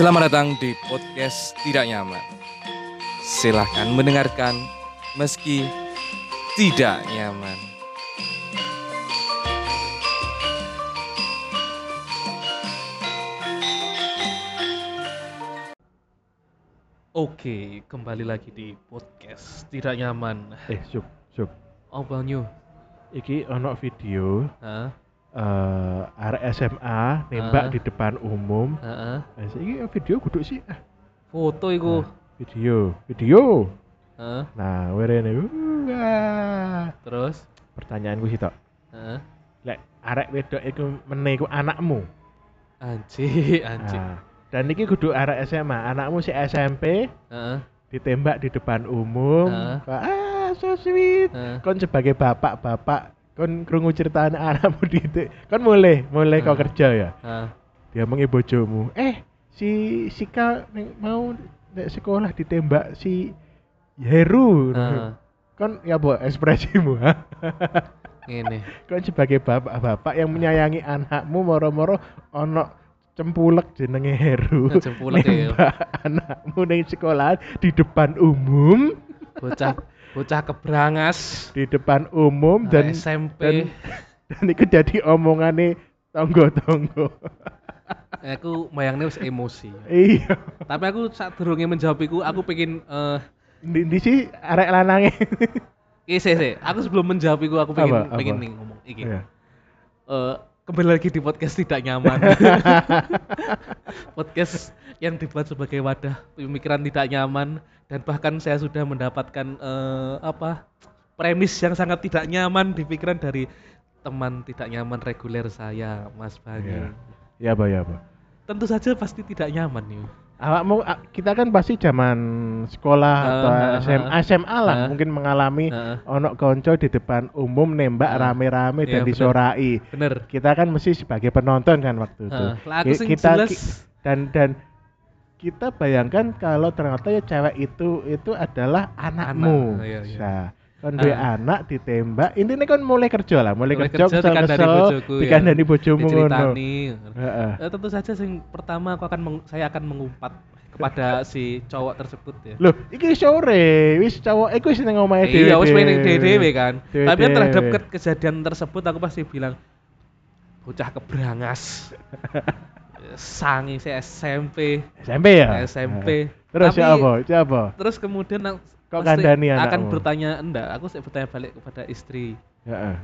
Selamat datang di podcast Tidak Nyaman. Silahkan mendengarkan meski tidak nyaman. Oke, kembali lagi di podcast Tidak Nyaman. Eh, Suk, Suk. Oh, banyu. Iki ono video Hah? Eh arek SMA nembak Ah. di depan umum. Heeh. Eh, iki video kudu sih. Ah, Foto iku. video, video. Heeh. Nah, werene. Wah. Terus? Pertanyaanku sih tok. Heeh. Lek arek wedok iku meneh iku anakmu. Anjir, anjir. Nah, dan iki kudu arek SMA, anakmu si SMP Heeh. ditembak di depan umum. Ah. Kok, Ah, so sweet. Heeh. kon sebagai bapak-bapak kon krungu ceritane anakmu di kon mulai mulai kau Ah. kerja ya Heeh. dia mengi bojomu eh si Sika ning- mau nek sekolah ditembak si Heru Heeh. kon ya bu ekspresimu ha Ngene. kon sebagai bapak-bapak yang menyayangi anakmu moro-moro ono cempulek jenenge Heru Cempulek ya. anakmu ning sekolah di depan umum Bocah bocah kebrangas di depan umum dan dan SMP. dan dan itu jadi omongane tonggo-tonggo aku bayangnya wis emosi. iya Tapi aku saat durunge menjawab iku aku pengen eh di, di si arek lanange iki sih, sih. aku sebelum menjawab iku aku pengen Apa, pengen apa? nih ngomong iki. Iya. Eh kembali lagi di podcast tidak nyaman. podcast yang dibuat sebagai wadah pemikiran tidak nyaman dan bahkan saya sudah mendapatkan eh, apa premis yang sangat tidak nyaman di pikiran dari teman tidak nyaman reguler saya, Mas Bani. Iya. ya apa ya apa Tentu saja pasti tidak nyaman nih. Awakmu a- kita kan pasti zaman sekolah Ah, atau ah, SMA, ah. SMA lah Ah. mungkin mengalami Heeh. ono konco di depan umum nembak Ah. rame-rame Iya, dan disorai Bener. kita kan mesti sebagai penonton kan waktu itu aku kita jelas ki- dan dan kita bayangkan kalau ternyata ya cewek itu itu adalah anakmu Anak, iya, iya. Nah, kan duwe Ah. anak ditembak intinya kan mulai kerja lah mulai, Mulai kerja kerja dikandani bojoku, ya. dikandani bojomu ngono diceritani. Heeh. Eh, tentu saja yang pertama aku akan meng- saya akan mengumpat kepada si cowok tersebut ya. Loh, iki sore, wis cowok iku wis ning omahe dhewe. Iya, wis main dhewe kan. Tapi terhadap ke- kejadian tersebut aku pasti bilang bocah kebrangas. Sangi saya SMP, SMP ya? SMP. Terus Tapi- siapa? Siapa? Terus kemudian Kok kandani akan anakmu? bertanya enggak, aku sih bertanya balik kepada istri. Heeh.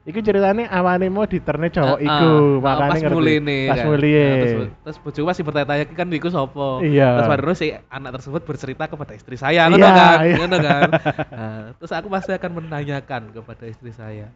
Iku ceritanya awalnya mau diterne cowok Ah, iku, ah, makanya pas ngerti. nih Pas kan. Nah, terus, terus bojoku masih bertanya-tanya kan iku sopo. Iya. Terus baru si anak tersebut bercerita kepada istri saya, Iya, ngono kan? iya. Ngono kan? Nah, terus aku pasti akan menanyakan kepada istri saya.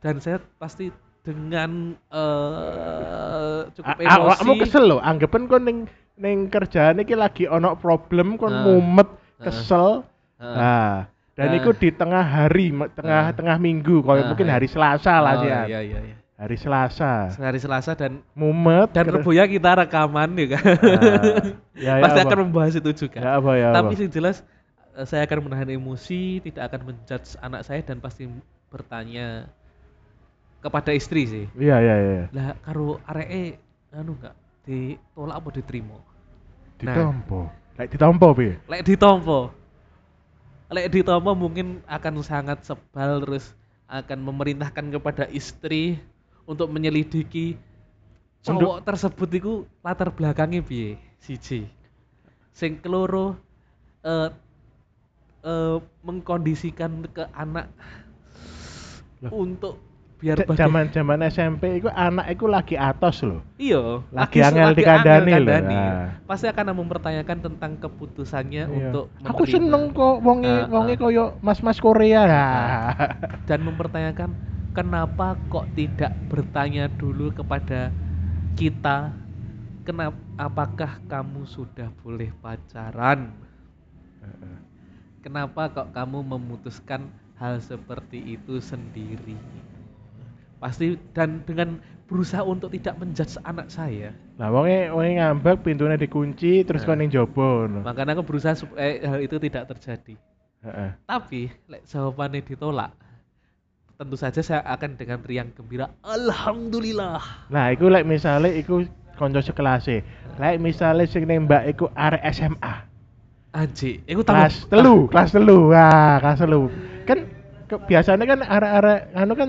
Dan saya pasti dengan eh cukup Awakmu emosi. kesel lho, anggapan kon ning ning kerjaan iki lagi ono problem kon Ah. mumet, Ah. kesel. Heeh. Nah, dan Ah. itu di tengah hari, tengah Ah. tengah minggu, kalau Ah, mungkin iya. hari Selasa lah Oh, sih. Iya, iya, iya. Hari Selasa. Hari Selasa dan Mumet dan Rebuya kita rekaman ya kan. Ah, ya, ya, pasti apa? akan membahas itu juga. Ya apa ya Tapi sing jelas eh, saya akan menahan emosi, tidak akan menjudge anak saya dan pasti bertanya kepada istri sih. Iya iya iya. Lah karo areke anu enggak ditolak apa diterima? Nah. Ditompo. Lek ditompo piye? Lek ditompo. Lek ditompo mungkin akan sangat sebal terus akan memerintahkan kepada istri untuk menyelidiki cowok tersebut itu latar belakangnya piye siji sing keloro eh eh, mengkondisikan ke anak Loh. untuk biar Cek baga- Zaman-zaman SMP iku anak iku lagi atos loh. iya Lagi su- angel dikandani kandani. nah. pasti akan mempertanyakan tentang keputusannya Iya. untuk Aku seneng kok wonge Ah, wonge ah. koyo mas-mas Korea. dan mempertanyakan kenapa kok tidak bertanya dulu kepada kita kenapa apakah kamu sudah boleh pacaran kenapa kok kamu memutuskan hal seperti itu sendiri pasti dan dengan berusaha untuk tidak menjudge anak saya Lah wonge wonge ngambek pintunya dikunci terus Nah. kon ning jobo ngono. makanya aku berusaha supaya hal itu tidak terjadi Heeh. Tapi, lek jawabannya ditolak, tentu saja saya akan dengan riang gembira, Alhamdulillah. Nah, iku lek misale iku kanca sekelase. Lek misale sing nembak iku arek SMA. Anjir, iku Kelas telu, kelas telu. Wah, kelas telu. Kan ke, biasanya kan arek-arek anu kan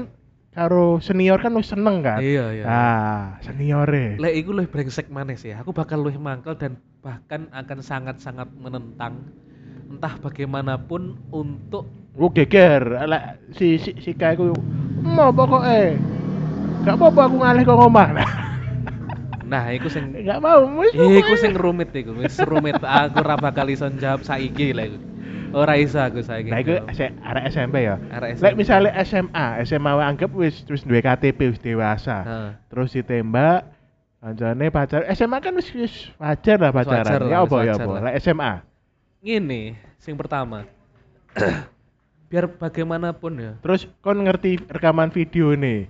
karo senior kan wis seneng kan. Iya, iya. Ah, seniore. Lek iku luwih brengsek manis ya. Aku bakal luwih mangkel dan bahkan akan sangat-sangat menentang entah bagaimanapun untuk Gue geger, lek si si si kae ku mau pokoknya gak apa-apa aku ngalih kok ngomah. nah iku sing Gak mau, iku sing rumit iku, wis rumit. Aku ora bakal iso jawab saiki lek. Ora iso aku saiki. Nah, iku arek SMP ya. Arek Lek SMP. misalnya SMA, SMA wae anggap wis wis duwe KTP wis dewasa. Heeh. Terus ditembak kancane pacar SMA kan wis wis wajar lah pacaran. lah, ya apa ya apa. lah. Lek SMA. Ngene, sing pertama. Biar bagaimanapun ya, Terus kon ngerti rekaman video nih.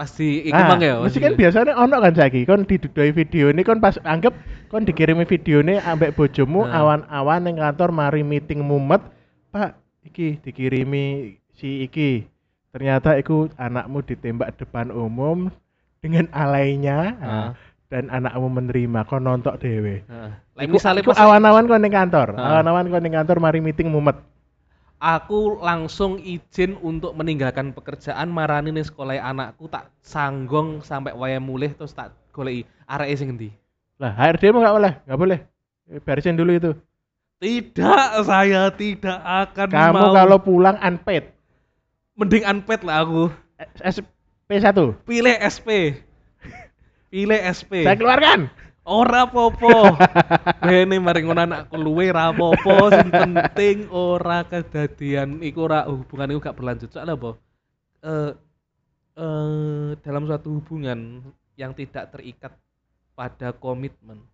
Pasti iku Ah, mang ya. mesti kan biasanya ono kan saiki kon didudoi video ini kon pas anggap kon dikirimi video ini ambek bojomu Nah. awan-awan ning kantor mari meeting mumet pak iki dikirimi si iki ternyata iku anakmu ditembak depan umum dengan alainya Ah. ah, dan anakmu menerima kon nontok dewe. Lek Iku- misale iku awan-awan kon ning kantor Ah. awan-awan kon ning kantor mari meeting mumet aku langsung izin untuk meninggalkan pekerjaan marani ning sekolah anakku tak sanggong sampai waya mulih terus tak goleki areke sing endi. lah HRD mau nggak boleh nggak boleh Eh, barisin dulu itu Tidak, saya tidak akan kamu mau. kalau pulang unpaid mending unpaid lah aku. SP1 Pilih SP. Pilih SP. saya keluarkan Ora popo. Bene mari ngono anakku luwe ra popo, sing penting ora kedadian iku ora hubungan iku gak berlanjut. Soalnya apa? Eh eh dalam suatu hubungan yang tidak terikat pada komitmen,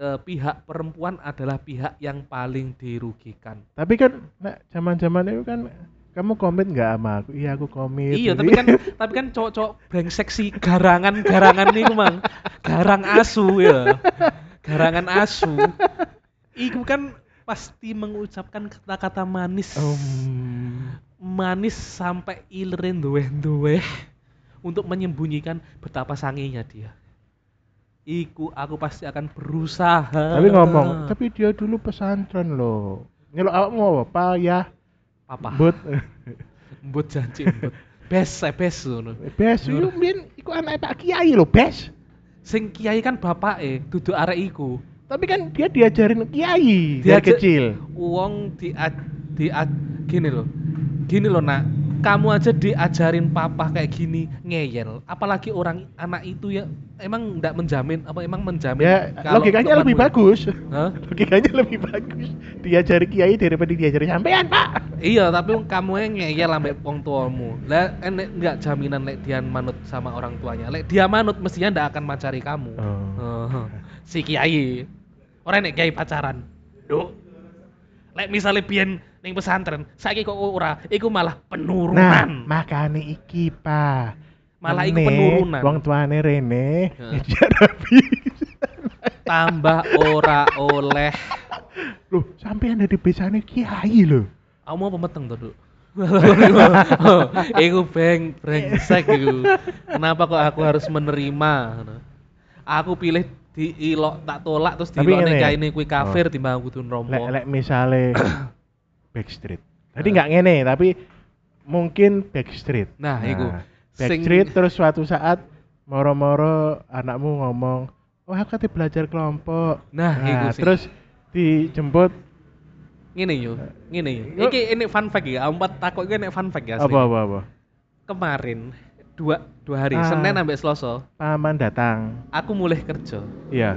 eh, pihak perempuan adalah pihak yang paling dirugikan. tapi kan nak zaman-zaman itu kan kamu komit nggak sama aku iya aku komit Iya, tapi kan tapi kan cowok-cowok brengsek si garangan-garangan niku mang. Garang asu ya. Garangan asu. Iku kan pasti mengucapkan kata-kata manis. Um, Manis sampai ilerin duwe-duwe untuk menyembunyikan betapa sanginya dia. Iku aku pasti akan berusaha. tapi ngomong tapi dia dulu pesantren loh nyelok awakmu apa payah papa. but Mbut janji mbut. Bes, eh, bes ngono. bes itu mbien iku anak Pak Kiai loh bes Sing kiai kan bapake, duduk arek iku. tapi kan dia diajarin Kiai Diajar- kecil uang di di gini loh gini loh nak kamu aja diajarin papa kayak gini ngeyel. Apalagi orang anak itu ya emang nggak menjamin apa emang menjamin ya kalau logikanya lebih kamu- bagus. Hah? logikanya lebih bagus. Diajari Kiai daripada diajari sampean Pak. Iya tapi kamu yang ngeyel ambek wong tuamu. Lah enek nggak jaminan lek dia manut sama orang tuanya. Lek dia manut mestinya ndak akan macari kamu. Oh. Oh, si kiai. Orang nek kiai pacaran. Duh. lek misalnya pian ning pesantren saiki kok ora iku malah Nah, penurunan makane iki, Pak. Malah iku penurunan. Wong tuane rene Nabi. tambah ora oleh Loh, sampean dari besane kiai lho. aku mau pemeteng tuh Duk. Iku beng brengsek iku. Kenapa kok aku harus menerima? Aku pilih di ilok tak tolak terus ning ngene. kaine kuwi kafir Oh. timbang kudu Lek rompo. lek misale Backstreet. Tadi Nah. nggak ngene, tapi mungkin Backstreet. Nah, iku. Sing- Backstreet terus suatu saat moro-moro anakmu ngomong, "Oh, aku kate belajar kelompok." Nah, iku sing- terus dijemput Ngene yo, ngene yo. Iki ini fun fact ya, empat takut iki nek fun fact ya. asli. apa apa apa. Kemarin dua dua hari, Ah. Senin sampai Selasa, Paman datang. aku mulai kerja. Iya.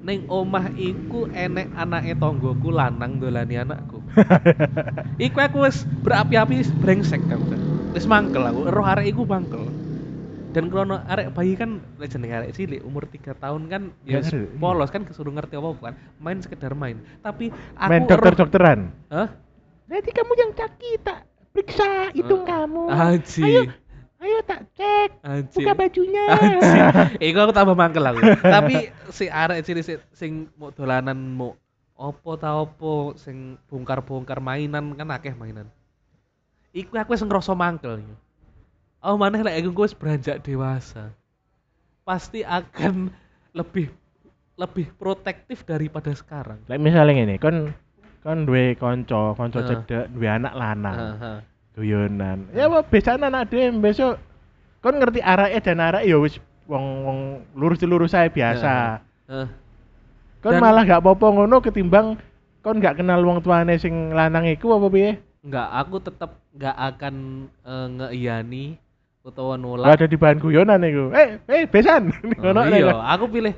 Ning omah iku enek anake tonggoku lanang dolani anakku. iku aku wis berapi-api brengsek aku. kan. Wis mangkel aku, roh arek iku mangkel. Dan krono arek bayi kan lek jenenge arek cilik umur 3 tahun kan ya iya. polos kan kesuruh ngerti apa bukan. Main sekedar main. Tapi aku Main dokter-dokteran. Hah? Nanti kamu yang caki tak periksa hitung Eh, kamu. Aji. Ayo, ayo tak cek. Aji. Buka bajunya. Anjing. Iku aku tambah mangkel aku. Tapi si arek cilik si- sing mau dolanan mau opo ta opo sing bongkar-bongkar mainan kan akeh mainan. Iku aku wis ngerasa mangkel. Oh maneh lek aku wis beranjak dewasa. Pasti akan lebih lebih protektif daripada sekarang. Lek misalnya ngene, kon kon duwe kanca, kanca Heeh. cedek, duwe anak lanang. Heeh. guyonan ya apa biasanya anak dhewe besok kon ngerti arake dan arake ya wis wong wong lurus lurus saya biasa Heeh. Kon Dan- malah gak apa-apa ngono ketimbang kon gak kenal wong tuane sing lanang iku apa piye Enggak, aku tetap nggak akan eh, ngeiyani utawa Lah nolak. ada di bahan guyonan iku eh eh besan Oh, ngono iya, nek. aku pilih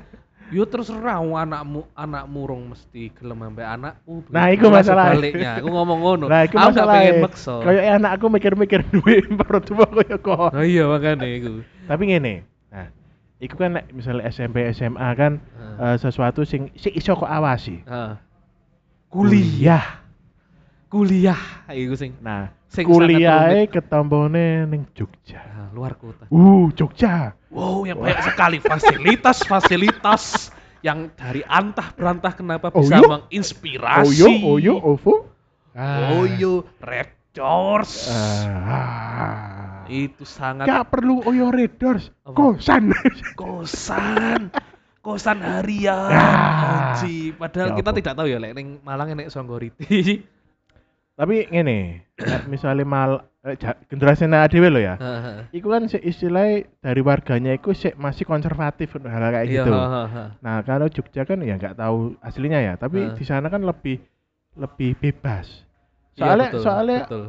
Yo terserah wong anakmu anakmu rong mesti gelem ambek anakku. Nah, iku Malah masalahnya. Sebaliknya, aku ngomong ngono. Nah, iku aku gak masalah. pengen maksa. Kayak anak aku mikir-mikir duwe perut tua kaya kok. Nah, iya makanya iku. Tapi ngene. Nah, iku kan nek misalnya SMP SMA kan Heeh. eh, sesuatu sing sing iso kok awasi. Heeh. Kuliah, kuliah iku sing Nah, Sing sangat kuliahe ketombone ning Jogja. ah, luar kota. Uh, Jogja. Wow, yang banyak sekali fasilitas-fasilitas yang dari antah berantah kenapa Oh, bisa yo? menginspirasi. Oyo, oyo, ovo. Ah. Oyo, Raptors. Ah. Itu sangat Gak perlu Oyo Redors. Apa? Kosan. kosan. Kosan harian. Ah. Padahal Ya kita apa? tidak tahu ya lek ning Malang enek Songgoriti. Tapi ngene, nek misalnya mal eh, generasi anak dhewe lho ya. Iku kan sik istilahnya dari warganya iku sik masih konservatif hal kayak Iya, gitu. Nah, kalau Jogja kan ya nggak tahu aslinya ya, tapi di sana kan lebih lebih bebas. Iya, Soalnya betul, soalnya betul.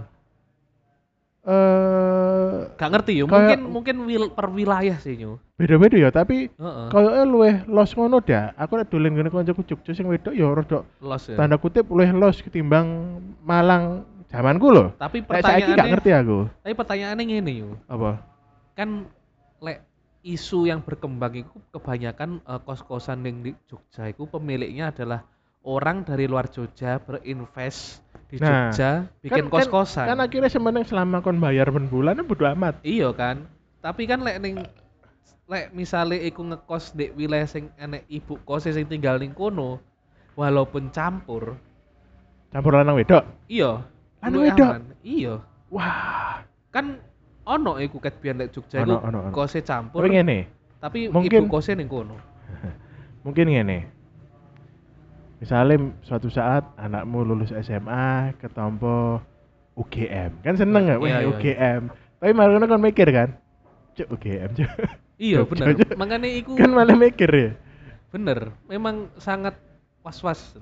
Eh Gak ngerti Kayak- mungkin mungkin wil, per wilayah sih nyu. beda-beda ya, tapi Heeh. kayaknya luwih los ngono dah. Aku nek dolen ngene kancaku Jogja sing wedok ya rada Los ya. tanda kutip luwih los ketimbang Malang zamanku loh. Tapi saiki gak pertanyaannya ngerti aku. Tapi pertanyaannya ngene yo. Apa? Kan lek isu yang berkembang itu kebanyakan eh, kos-kosan yang di Jogja itu pemiliknya adalah orang dari luar Jogja berinvest di Nah, Jogja bikin Kan- kos-kosan. Kan, kan akhirnya semeneng selama kon bayar ben bulan bodo amat. Iya kan. Tapi kan lek ning lek misale iku ngekos di wilayah sing enek ibu kos sing tinggal ning kono walaupun campur, Campur lanang wedok. iya. Luwih wedok? Iya. Wah. Kan ono iku ket biyen lek Jogja Ono, iku ono, ono. kose campur. Tapi ngene, tapi mungkin- ibu kosnya ning kono. mungkin ngene. Misalnya suatu saat anakmu lulus SMA ketompo UGM. Kan seneng ya, Iya, wah iya, iya. UGM. Tapi malah kan mikir kan, cuk UGM cuk. Iya aja. Makanya iku kan malah mikir ya. bener. Memang sangat was-was.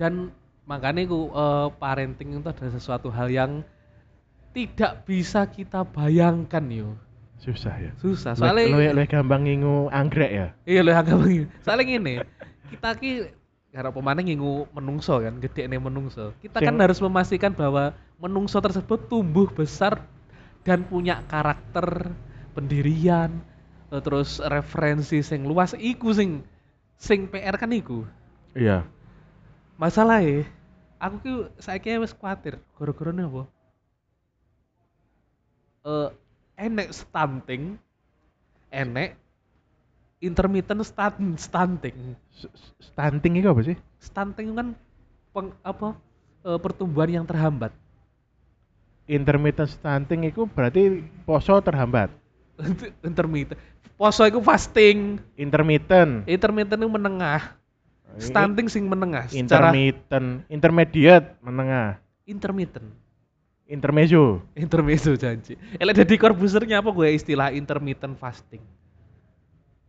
Dan makanya iku eh, parenting itu adalah sesuatu hal yang tidak bisa kita bayangkan yo. Susah ya. Susah. Soalnya lu gampang ngingu anggrek ya. Iya agak begini. Soalnya gini, kita ki karena pemane ngingu menungso kan, gede nih menungso. Kita kan Sing- harus memastikan bahwa menungso tersebut tumbuh besar dan punya karakter, pendirian, eh, terus referensi sing luas. Iku sing sing PR kan iku. Iya. Masalahnya, aku ki saiki wis kuatir gara-gara apa? Eh enek stunting, enek intermittent stunt, stunting. S- s- Stunting itu apa sih? Stunting kan peng, apa eh, pertumbuhan yang terhambat. Intermittent stunting itu berarti poso terhambat. intermittent. Poso itu fasting, Intermittent. intermittent itu menengah, stunting sing menengah. Secara intermittent, intermediate, menengah, intermittent. intermezzo. Intermezzo janji. Elek dadi korbusernya apa gue istilah intermittent fasting?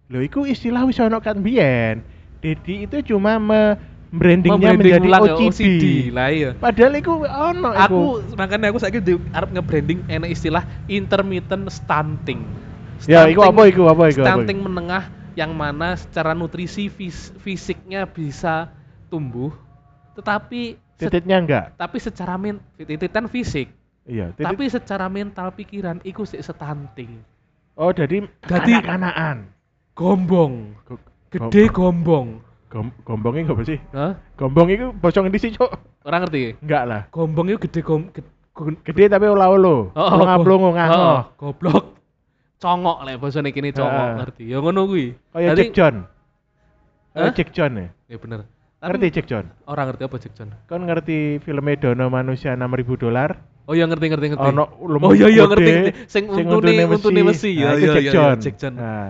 Loh, itu istilah wis ono kan biyen. Dedi itu cuma me brandingnya menjadi ulang ya, OCD. Lah iya. Padahal itu ono iku. Aku makanya aku saiki di arep nge-branding enak istilah intermittent stunting. Ya, iku apa iku apa iku? apa iku? Stunting menengah yang mana secara nutrisi fis- fisiknya bisa tumbuh tetapi Tititnya enggak. tapi secara men tititan fisik Iya, titit. tapi secara mental pikiran iku sik stunting. oh, jadi Jadi-. Gombong, Go- gede gombong. Gom gombongnya enggak apa sih? Hah? Gombong itu bocong di sih, Cok. Orang ngerti? Enggak lah. Gombong itu gede gom gede, Gede tapi ulah-ulo. Oh, Oh, ngablongo ngano. oh, goblok. Congok lah bahasane kini congok Heeh. ngerti. Ya ngono kuwi. Kayak Jack John. Kayak? Jack John ya. Ya bener. Tapi Ngerti Jack John? Orang ngerti apa Jack John? Kan ngerti filmnya Dono Manusia 6000 dolar? Oh iya ngerti ngerti ngerti. Ono oh iya iya ngerti. ngerti. Sing untune untune mesi. Ya Nah, iya Jack iya John. iya, Jack John. Nah,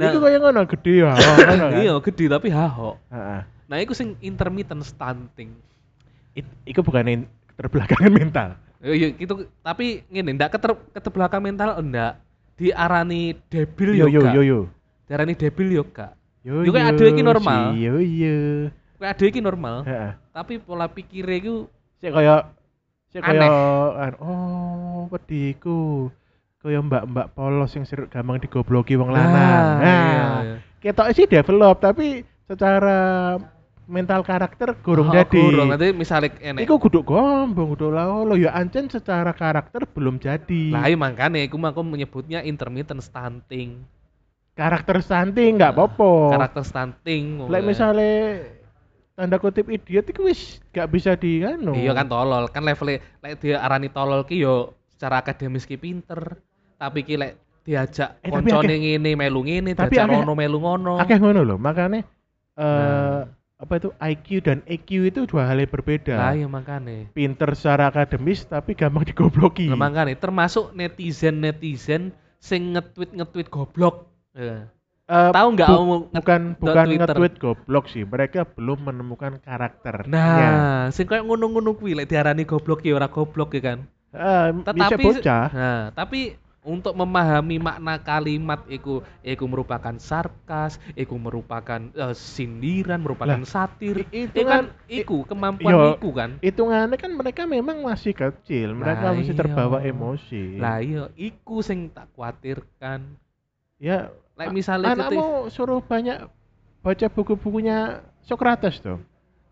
Nah. Iku kaya ngono gede ya. kan. Iya, gede tapi. Heeh. Nah, iku sing intermittent stunting. It- Iku bukan keterbelakangan mental. Ya, ya gitu, tapi ngene ndak keter keterbelakang mental enggak. Diarani debil Yo yo yo yo. Diarani debil yo gak. Yo Yo, kayak ade iki normal. Yo yo. Kowe ade iki normal, Heeh. tapi pola pikirnya iku Sik kaya sik kaya oh pediku. Kaya mbak-mbak polos yang ser- gampang digobloki wong lanang. Nah, Nah, iya, iya. ketok sih develop tapi secara mental karakter gurung Oh, jadi. Gurung nanti misalnya enek. Iku kudu gombong, kudu laolo ya ancen secara karakter belum jadi. Lah iya makanya aku aku menyebutnya intermittent stunting. karakter stunting nggak Nah, apa-apa. Karakter stunting. Lek misalnya tanda kutip idiot itu wis gak bisa di anu. Iya kan tolol, kan levelnya lek dia arani tolol ki yo secara akademis ki pinter. Tapi ki lek diajak Eh, koncone ngene melu ngene, tapi diajak akeh- rono melu ngono. Akeh ngono loh, makanya eh Nah. apa itu IQ dan EQ itu dua hal yang berbeda. Lah iya makanya. Pinter secara akademis tapi gampang digobloki. Lah makanya termasuk netizen-netizen sing nge-tweet nge-tweet goblok. Ya. Eh, Tahu nggak bu- bukan bukan nge-tweet goblok sih, mereka belum menemukan karakter. Nah, sing koyo ngono-ngono kuwi lek diarani goblok ya ora goblok ya kan. Bisa Tetapi bocah. Nah, tapi untuk memahami makna kalimat iku iku merupakan sarkas, iku merupakan eh, sindiran, merupakan Lah, satir. i- itu kan kan- iku kemampuan Yo, iku kan. Hitungannya kan mereka memang masih kecil, mereka Lah masih iya. terbawa emosi. Lah iya, iku sing tak khawatirkan. ya, Lek a- misalnya anakmu suruh banyak baca buku-bukunya Socrates tuh.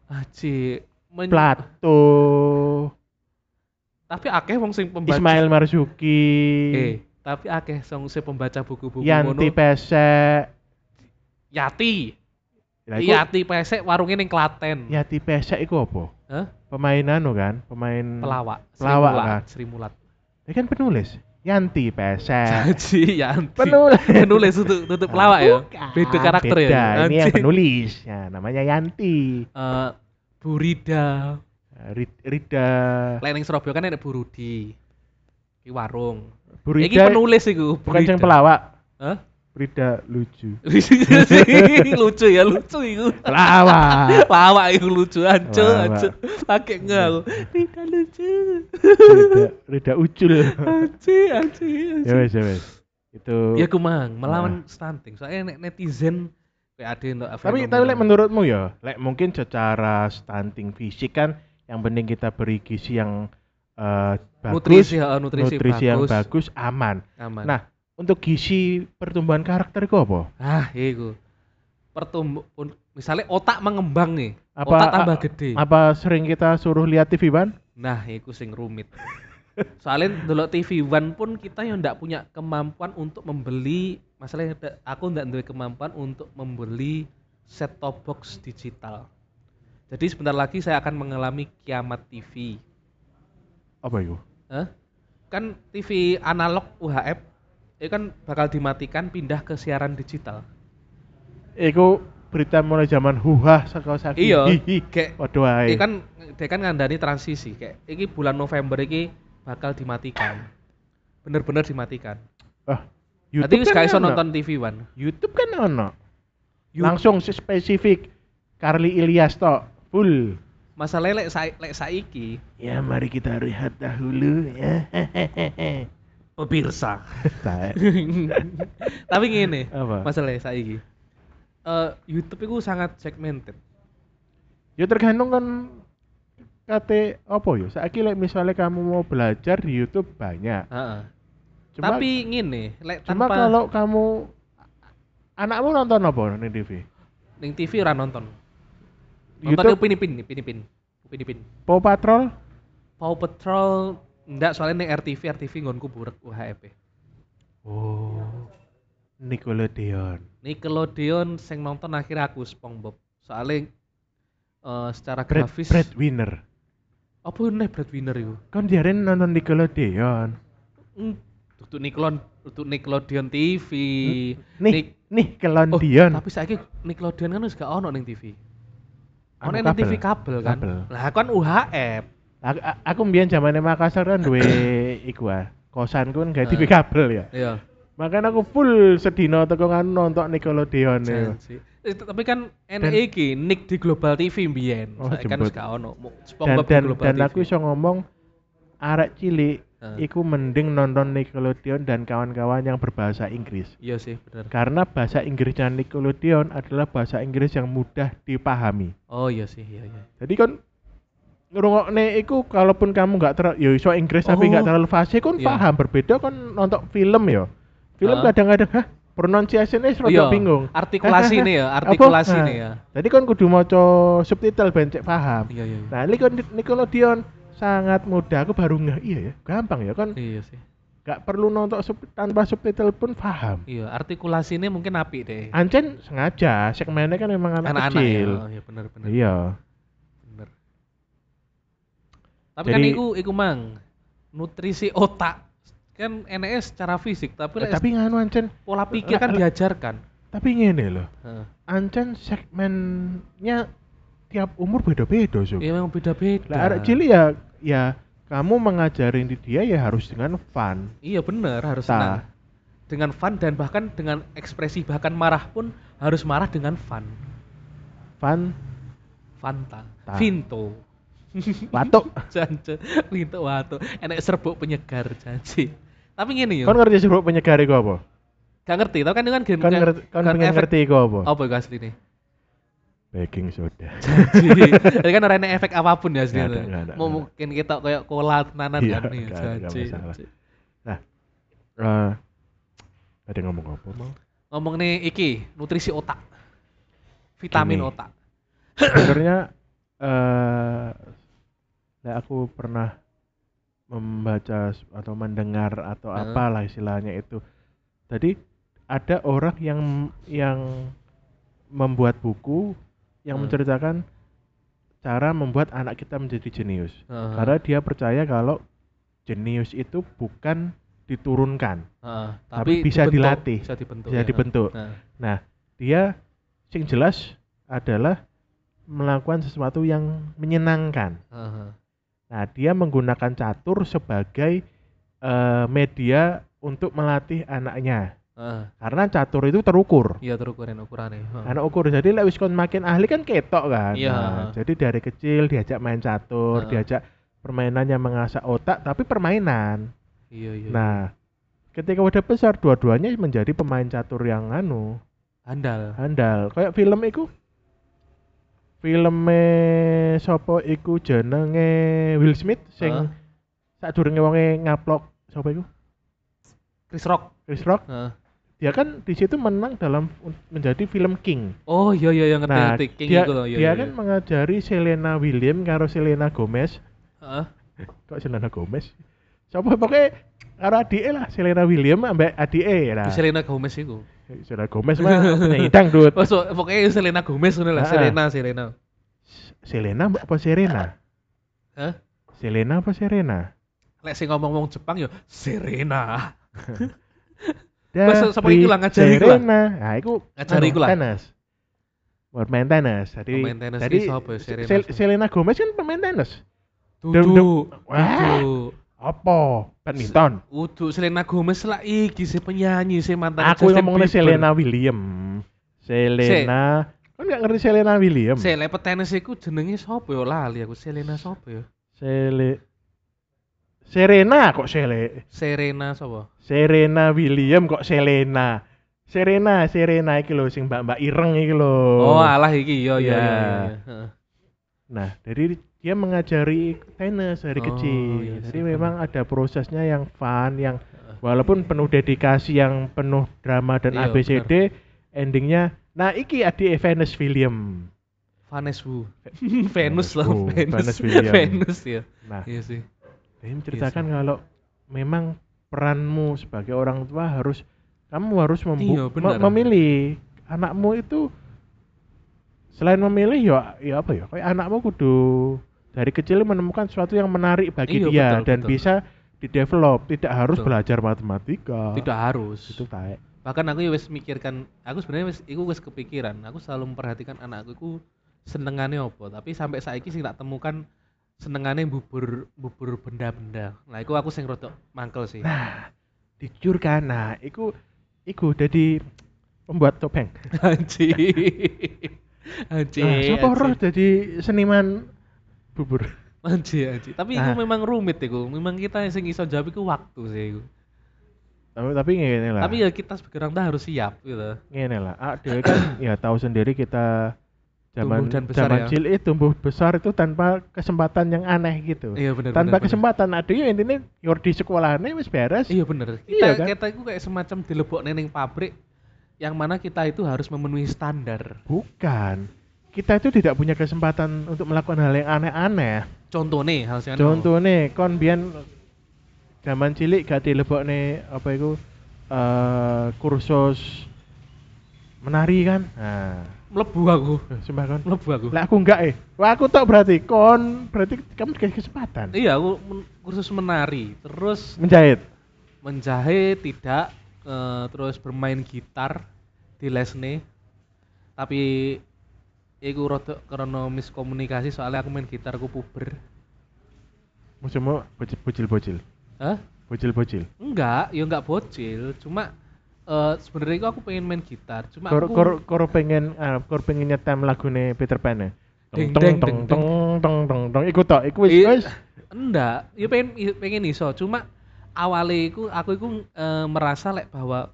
Aji men- Plato, tapi akeh wong sing pembaca Ismail Marzuki, eh tapi akeh sing sing pembaca buku-buku Yanti. Pesek. Yati. Iku- Yati pesek warungnya ning Klaten. Yati Pesek itu apa? Hah? Pemain anu kan, pemain Pelawak. Pelawak kan? Sri Mulat. Dia kan penulis. Yanti Pesek. Haji Yanti. penulis. Penulis tutup tutup pelawak ya. Beda karakter beda. ya. Ini yang penulis. Ya, namanya Yanti. Eh, Burida. Rid- Rida. Lain ning Surabaya kan ada Burudi. Ki warung. Burida. Iki penulis iku. bukan yang pelawak. Hah? Rida lucu. lucu ya, lucu iku. Pelawak. Pelawak iku lucu ancu, ancu. Pakai enggak aku. Tidak lucu. Rida, Rida ucul. Anci, anci. ya wes, ya wes. Itu. Ya kumang, melawan stunting. Soalnya nek netizen ada yang tapi tapi lek menurutmu ya, lek mungkin secara stunting fisik kan yang penting kita beri gizi yang eh, bagus, nutrisi, ya, nutrisi, nutrisi yang bagus, aman. aman. Nah, untuk gizi pertumbuhan karakter itu apa? ah iku. Pertumbuh misalnya otak mengembang nih, Apa otak tambah a- gede. Apa sering kita suruh lihat TV Ban? Nah, iku sing rumit. Soalnya dulu TV One pun kita yang ndak punya kemampuan untuk membeli, masalahnya aku ndak punya kemampuan untuk membeli set top box digital. Jadi sebentar lagi saya akan mengalami kiamat TV. Apa itu? Hah? Kan TV analog UHF itu kan bakal dimatikan pindah ke siaran digital. Iku berita mulai zaman huha saka saiki. Iya, kayak Waduh ae. Ini kan dia kan ngandani transisi kayak ini bulan November ini bakal dimatikan. Bener-bener dimatikan. Ah, Nanti wis gak iso nonton TV One. YouTube kan ono. Langsung spesifik Carly Ilyas tok full. Masalahnya lek sa lek saiki Ya mari kita rehat dahulu ya. pemirsa. Tapi ngene, Apa? masalahnya saiki. Eh YouTube itu sangat segmented. Ya tergantung kan kate apa ya? Saiki lek misalnya kamu mau belajar di YouTube banyak. Heeh. Cuma, Tapi ngene, lek cuma tanpa kalau kamu anakmu nonton apa nih TV? ning TV ora nonton. Nonton YouTube Upin Ipin, Upin Ipin. Upin Ipin. Paw Patrol? Paw Patrol enggak soalnya ning RTV, RTV nggonku burek UHF. Oh. Nickelodeon. Nickelodeon sing nonton akhirnya aku SpongeBob. Soalnya eh secara Bread, grafis breadwinner. apa nih breadwinner itu? Kan diaren nonton Nickelodeon. Hmm, untuk Nickelon untuk Nickelodeon TV. Nih, Nick- nih Oh, Nickelodeon. tapi saiki Nickelodeon kan wis gak ono ning TV. Ono ning kabel. TV kabel kan. Kabel. Lah kan UHF. Aku, aku mbiyen zamane Makassar kan duwe iku ah. Kosanku kan gak TV Eh. kabel ya. Iya. Makanya aku full sedino teko kan nonton Nickelodeon ya. Eh, tapi kan NE iki Nick di Global TV mbiyen. Oh, kan gak ono. Dan dan, dan TV. aku iso ngomong arek cilik Iku mending nonton Nickelodeon dan kawan-kawan yang berbahasa Inggris. Iya sih, bener. Karena bahasa Inggrisnya Nickelodeon adalah bahasa Inggris yang mudah dipahami. Oh iya sih, iya iya. Jadi kan ngrungokne iku kalaupun kamu nggak ter ya iso Inggris tapi Oh. nggak terlalu fasih kan Iya. paham berbeda kan nonton film ya. Film kadang-kadang hah pronunciation-nya rada Iya, bingung. artikulasi nih ya, artikulasi apa? nih ya. Nah, Jadi kan kudu maca subtitle ben cek paham. Iya iya. iya. Nah, ini kan Nickelodeon sangat mudah. Aku baru nggak iya ya, gampang ya kan. Iya sih. Nggak perlu nonton sub- tanpa subtitle pun paham. Iya, artikulasi ini mungkin apik deh. Ancen sengaja segmennya kan memang anak, Anak-anak kecil. ya. Oh, iya bener bener. Iya. Bener. Tapi kan Jadi- iku iku mang nutrisi otak kan NS secara fisik tapi Eh, tapi nganu Ancen, pola pikir kan diajarkan. tapi ngene loh. Heeh. Ancen segmennya tiap umur beda-beda so. Iya memang beda-beda. Lah arek cilik ya ya kamu mengajarin di dia ya harus dengan fun. Iya bener harus Ta. senang. Dengan fun dan bahkan dengan ekspresi bahkan marah pun harus marah dengan fun. Fun Fanta, Ta. Vinto. batuk. Janji, Vinto wato. Enak serbuk penyegar janji. Tapi ngene yo. Kon ngerti serbuk penyegar iku apa? Gak ngerti, tapi kan itu kan game kan- ngerti kan efek- ngerti iku apa? Apa itu asli nih? Baking soda. Jadi jadi kan orang efek apa pun ya ada, Mau mungkin kita kayak cola tenanan Iya, kan nih. janji. masalah. Eh ada ngomong apa mau? Ngomong nih iki, nutrisi otak. Vitamin Gini. otak. Sebenarnya eh nah, aku pernah membaca atau mendengar atau Heeh. apalah istilahnya itu. Tadi ada orang yang yang membuat buku yang Hmm. menceritakan cara membuat anak kita menjadi jenius. Heeh. Karena dia percaya kalau jenius itu bukan diturunkan, Heeh, Tapi bisa dibentuk, dilatih, Bisa dibentuk. bisa ya. dibentuk. Nah, Nah, dia sing jelas adalah melakukan sesuatu yang menyenangkan. heeh. Nah, dia menggunakan catur sebagai eh, media untuk melatih anaknya. Karena catur itu terukur. Iya terukuran ukurannya. heeh. Anak ukur jadi lek wis kon makin ahli kan ketok kan. Iya. Nah, jadi dari kecil diajak main catur, Heeh. diajak permainan yang mengasah otak tapi permainan. Iya iya. Nah, ketika udah besar dua-duanya menjadi pemain catur yang anu handal. handal. Kayak film iku filme sapa iku jenenge Will Smith sing Heeh. sadurunge wonge ngaplok sapa iku? Chris Rock. Chris Rock. Heeh. Dia kan di situ menang dalam menjadi film King. Oh iya iya yang ngerti Nah, ngerti King dia, iku loh, iya, dia iya, kan iya. mengajari Selena Williams karo Selena Gomez. Heeh. Kok Selena Gomez? Siapa pokoknya karo adike lah Selena Williams ambek adike lah. Selena Gomez iku. Selena Gomez mah penyanyi dangdut. Oh, so, pokoknya Selena Gomez ngono lah, Ah. Selena Selena. Selena apa Serena? Hah? Selena apa Serena? Lek sing ngomong-ngomong Jepang yo Serena. Dari Mas, sama iku lah, ngajari iku lah. Nah, iku Ngajari anu, iku lah. Tenis. Bermain tenis. Jadi, Pemain tenis jadi sapa ya, Serena Sel-? Selena Gomez kan pemain tenis. Dudu. Wah. Apa? Badminton. Udu Selena Gomez lah iki si penyanyi si mantan Aku ngomongnya. Selena Williams. Selena. Kan nggak ngerti Selena Williams. Sele petenis iku jenenge sapa yo lali aku Selena sapa yo? Sele Serena kok Sele Serena sapa? Serena William kok Selena Serena Serena iki lho sing mbak-mbak ireng iki lho Oh, alah iki yo yo Iya. yo. yo. Heeh. Nah, jadi dia mengajari tenis dari Oh, kecil. iya jadi sih. memang ada prosesnya yang fun, yang walaupun penuh dedikasi, yang penuh drama dan Iya, ABCD, endingnya. Nah, iki adik Venus William. Vanessa Wu. Venus lah, Venus. Vanessa Williams. Venus ya. Nah, Iya sih. Dia menceritakan kalau memang peranmu sebagai orang tua harus kamu harus Iya, benar. memilih anakmu itu selain memilih ya ya apa ya kayak anakmu kudu dari kecil menemukan sesuatu yang menarik bagi Iya, dia betul, dan betul. bisa didevelop tidak harus Betul. belajar matematika Tidak harus. itu taek Bahkan aku ya wis mikirkan, aku sebenarnya wis iku wis kepikiran. Aku selalu memperhatikan anakku iku senengane apa, tapi sampai saiki sing tak temukan senengane bubur bubur benda-benda. Nah, iku aku sing rodok mangkel sih. nah jujur kan nah itu iku jadi pembuat topeng. Anji. Anji. Nah, siapa anji. roh jadi seniman bubur. Anji, anji. Tapi Nah. memang rumit iku. Memang kita yang sing iso jawab iku waktu sih iku. Tapi tapi ngene lah. Tapi ya kita sebagai orang tua harus siap gitu. ngene lah. Ah, kan ya tahu sendiri kita zaman Tumbuh dan besar zaman ya. cilik tumbuh besar itu tanpa kesempatan yang aneh gitu. Iya benar tanpa benar, kesempatan ada ya intinya yor di sekolahnya wis beres. Iya bener. Kita Iya kan? kita itu kayak semacam dilebok neneng pabrik yang mana kita itu harus memenuhi standar. Bukan. Kita itu tidak punya kesempatan untuk melakukan hal yang aneh-aneh. Contoh nih hal sing Contohnya kon biyen zaman cilik gak dilebokne apa itu eh kursus menari kan. Nah, mlebu aku. eh, sumpah kon. Mlebu aku. Lah aku enggak eh. Wah aku tak berarti kon berarti kamu dikasih kesempatan. Iya, aku men- kursus menari, terus Menjahit. menjahit tidak eh, terus bermain gitar di lesne. Tapi iku rada karena miskomunikasi soalnya aku main gitar aku puber. Musuhmu bocil- bocil-bocil. Hah? Bocil-bocil. Enggak, ya enggak bocil, cuma eh sebenarnya aku pengen main gitar, cuma Kor aku kor kor pengen ah, kor pengen nyetem lagune Peter Pan ya. Deng, Tong deng, tong deng, tong tong tong tong iku tok iku wis Iya. wis enggak, ya pengen pengen iso, cuma awalnya iku aku iku eh, merasa lek bahwa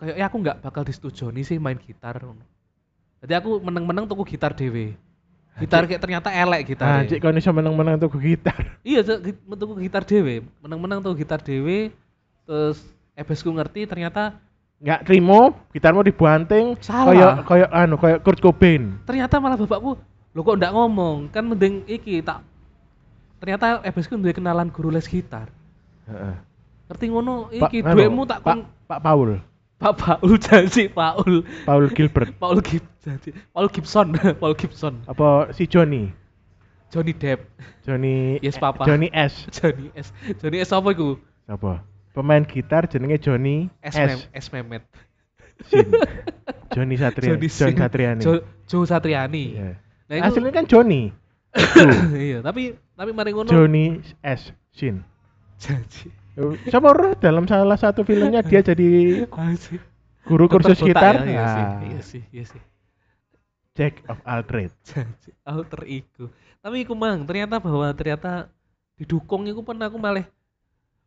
kayaknya aku nggak bakal disetujoni sih main gitar. Jadi aku meneng-meneng tuku gitar dewe. Gitar kayak ternyata elek gitar. Anjir kon iso meneng-meneng tuku gitar. Iya, tuku gitar dewe, meneng-meneng tuku gitar dewe. Terus ebesku ngerti ternyata Enggak trimo, gitarmu dibanting Salah. kayak kayak anu kayak Kurt Cobain. ternyata malah bapakku lo kok ndak ngomong kan mending iki tak ternyata ebesku duwe kenalan guru les gitar Heeh. ngerti ngono iki duitmu tak Pak, kon Pak Paul, Pak Paul janji Paul Paul Gilbert. Paul Gib janji Paul Gibson Paul Gibson Apa si Johnny? Johnny Depp Johnny Yes, Papa. Johnny S. Johnny S Johnny S apa iku Apa? Pemain gitar jenenge Johnny S, S. S Memet Sin. Johnny Satria, Johnny John Sin. Satriani. Jo, Jo Satriani Iya. nah itu Aslinya kan Johnny. iya tapi tapi mari ngono Johnny S. Sin. janji Siapa dalam salah satu filmnya dia jadi guru kursus botak gitar. ya, iya sih Nah, iya sih iya sih Jack of all trades. Alter ego. Tapi iku mang, ternyata bahwa ternyata didukung iku pun aku malah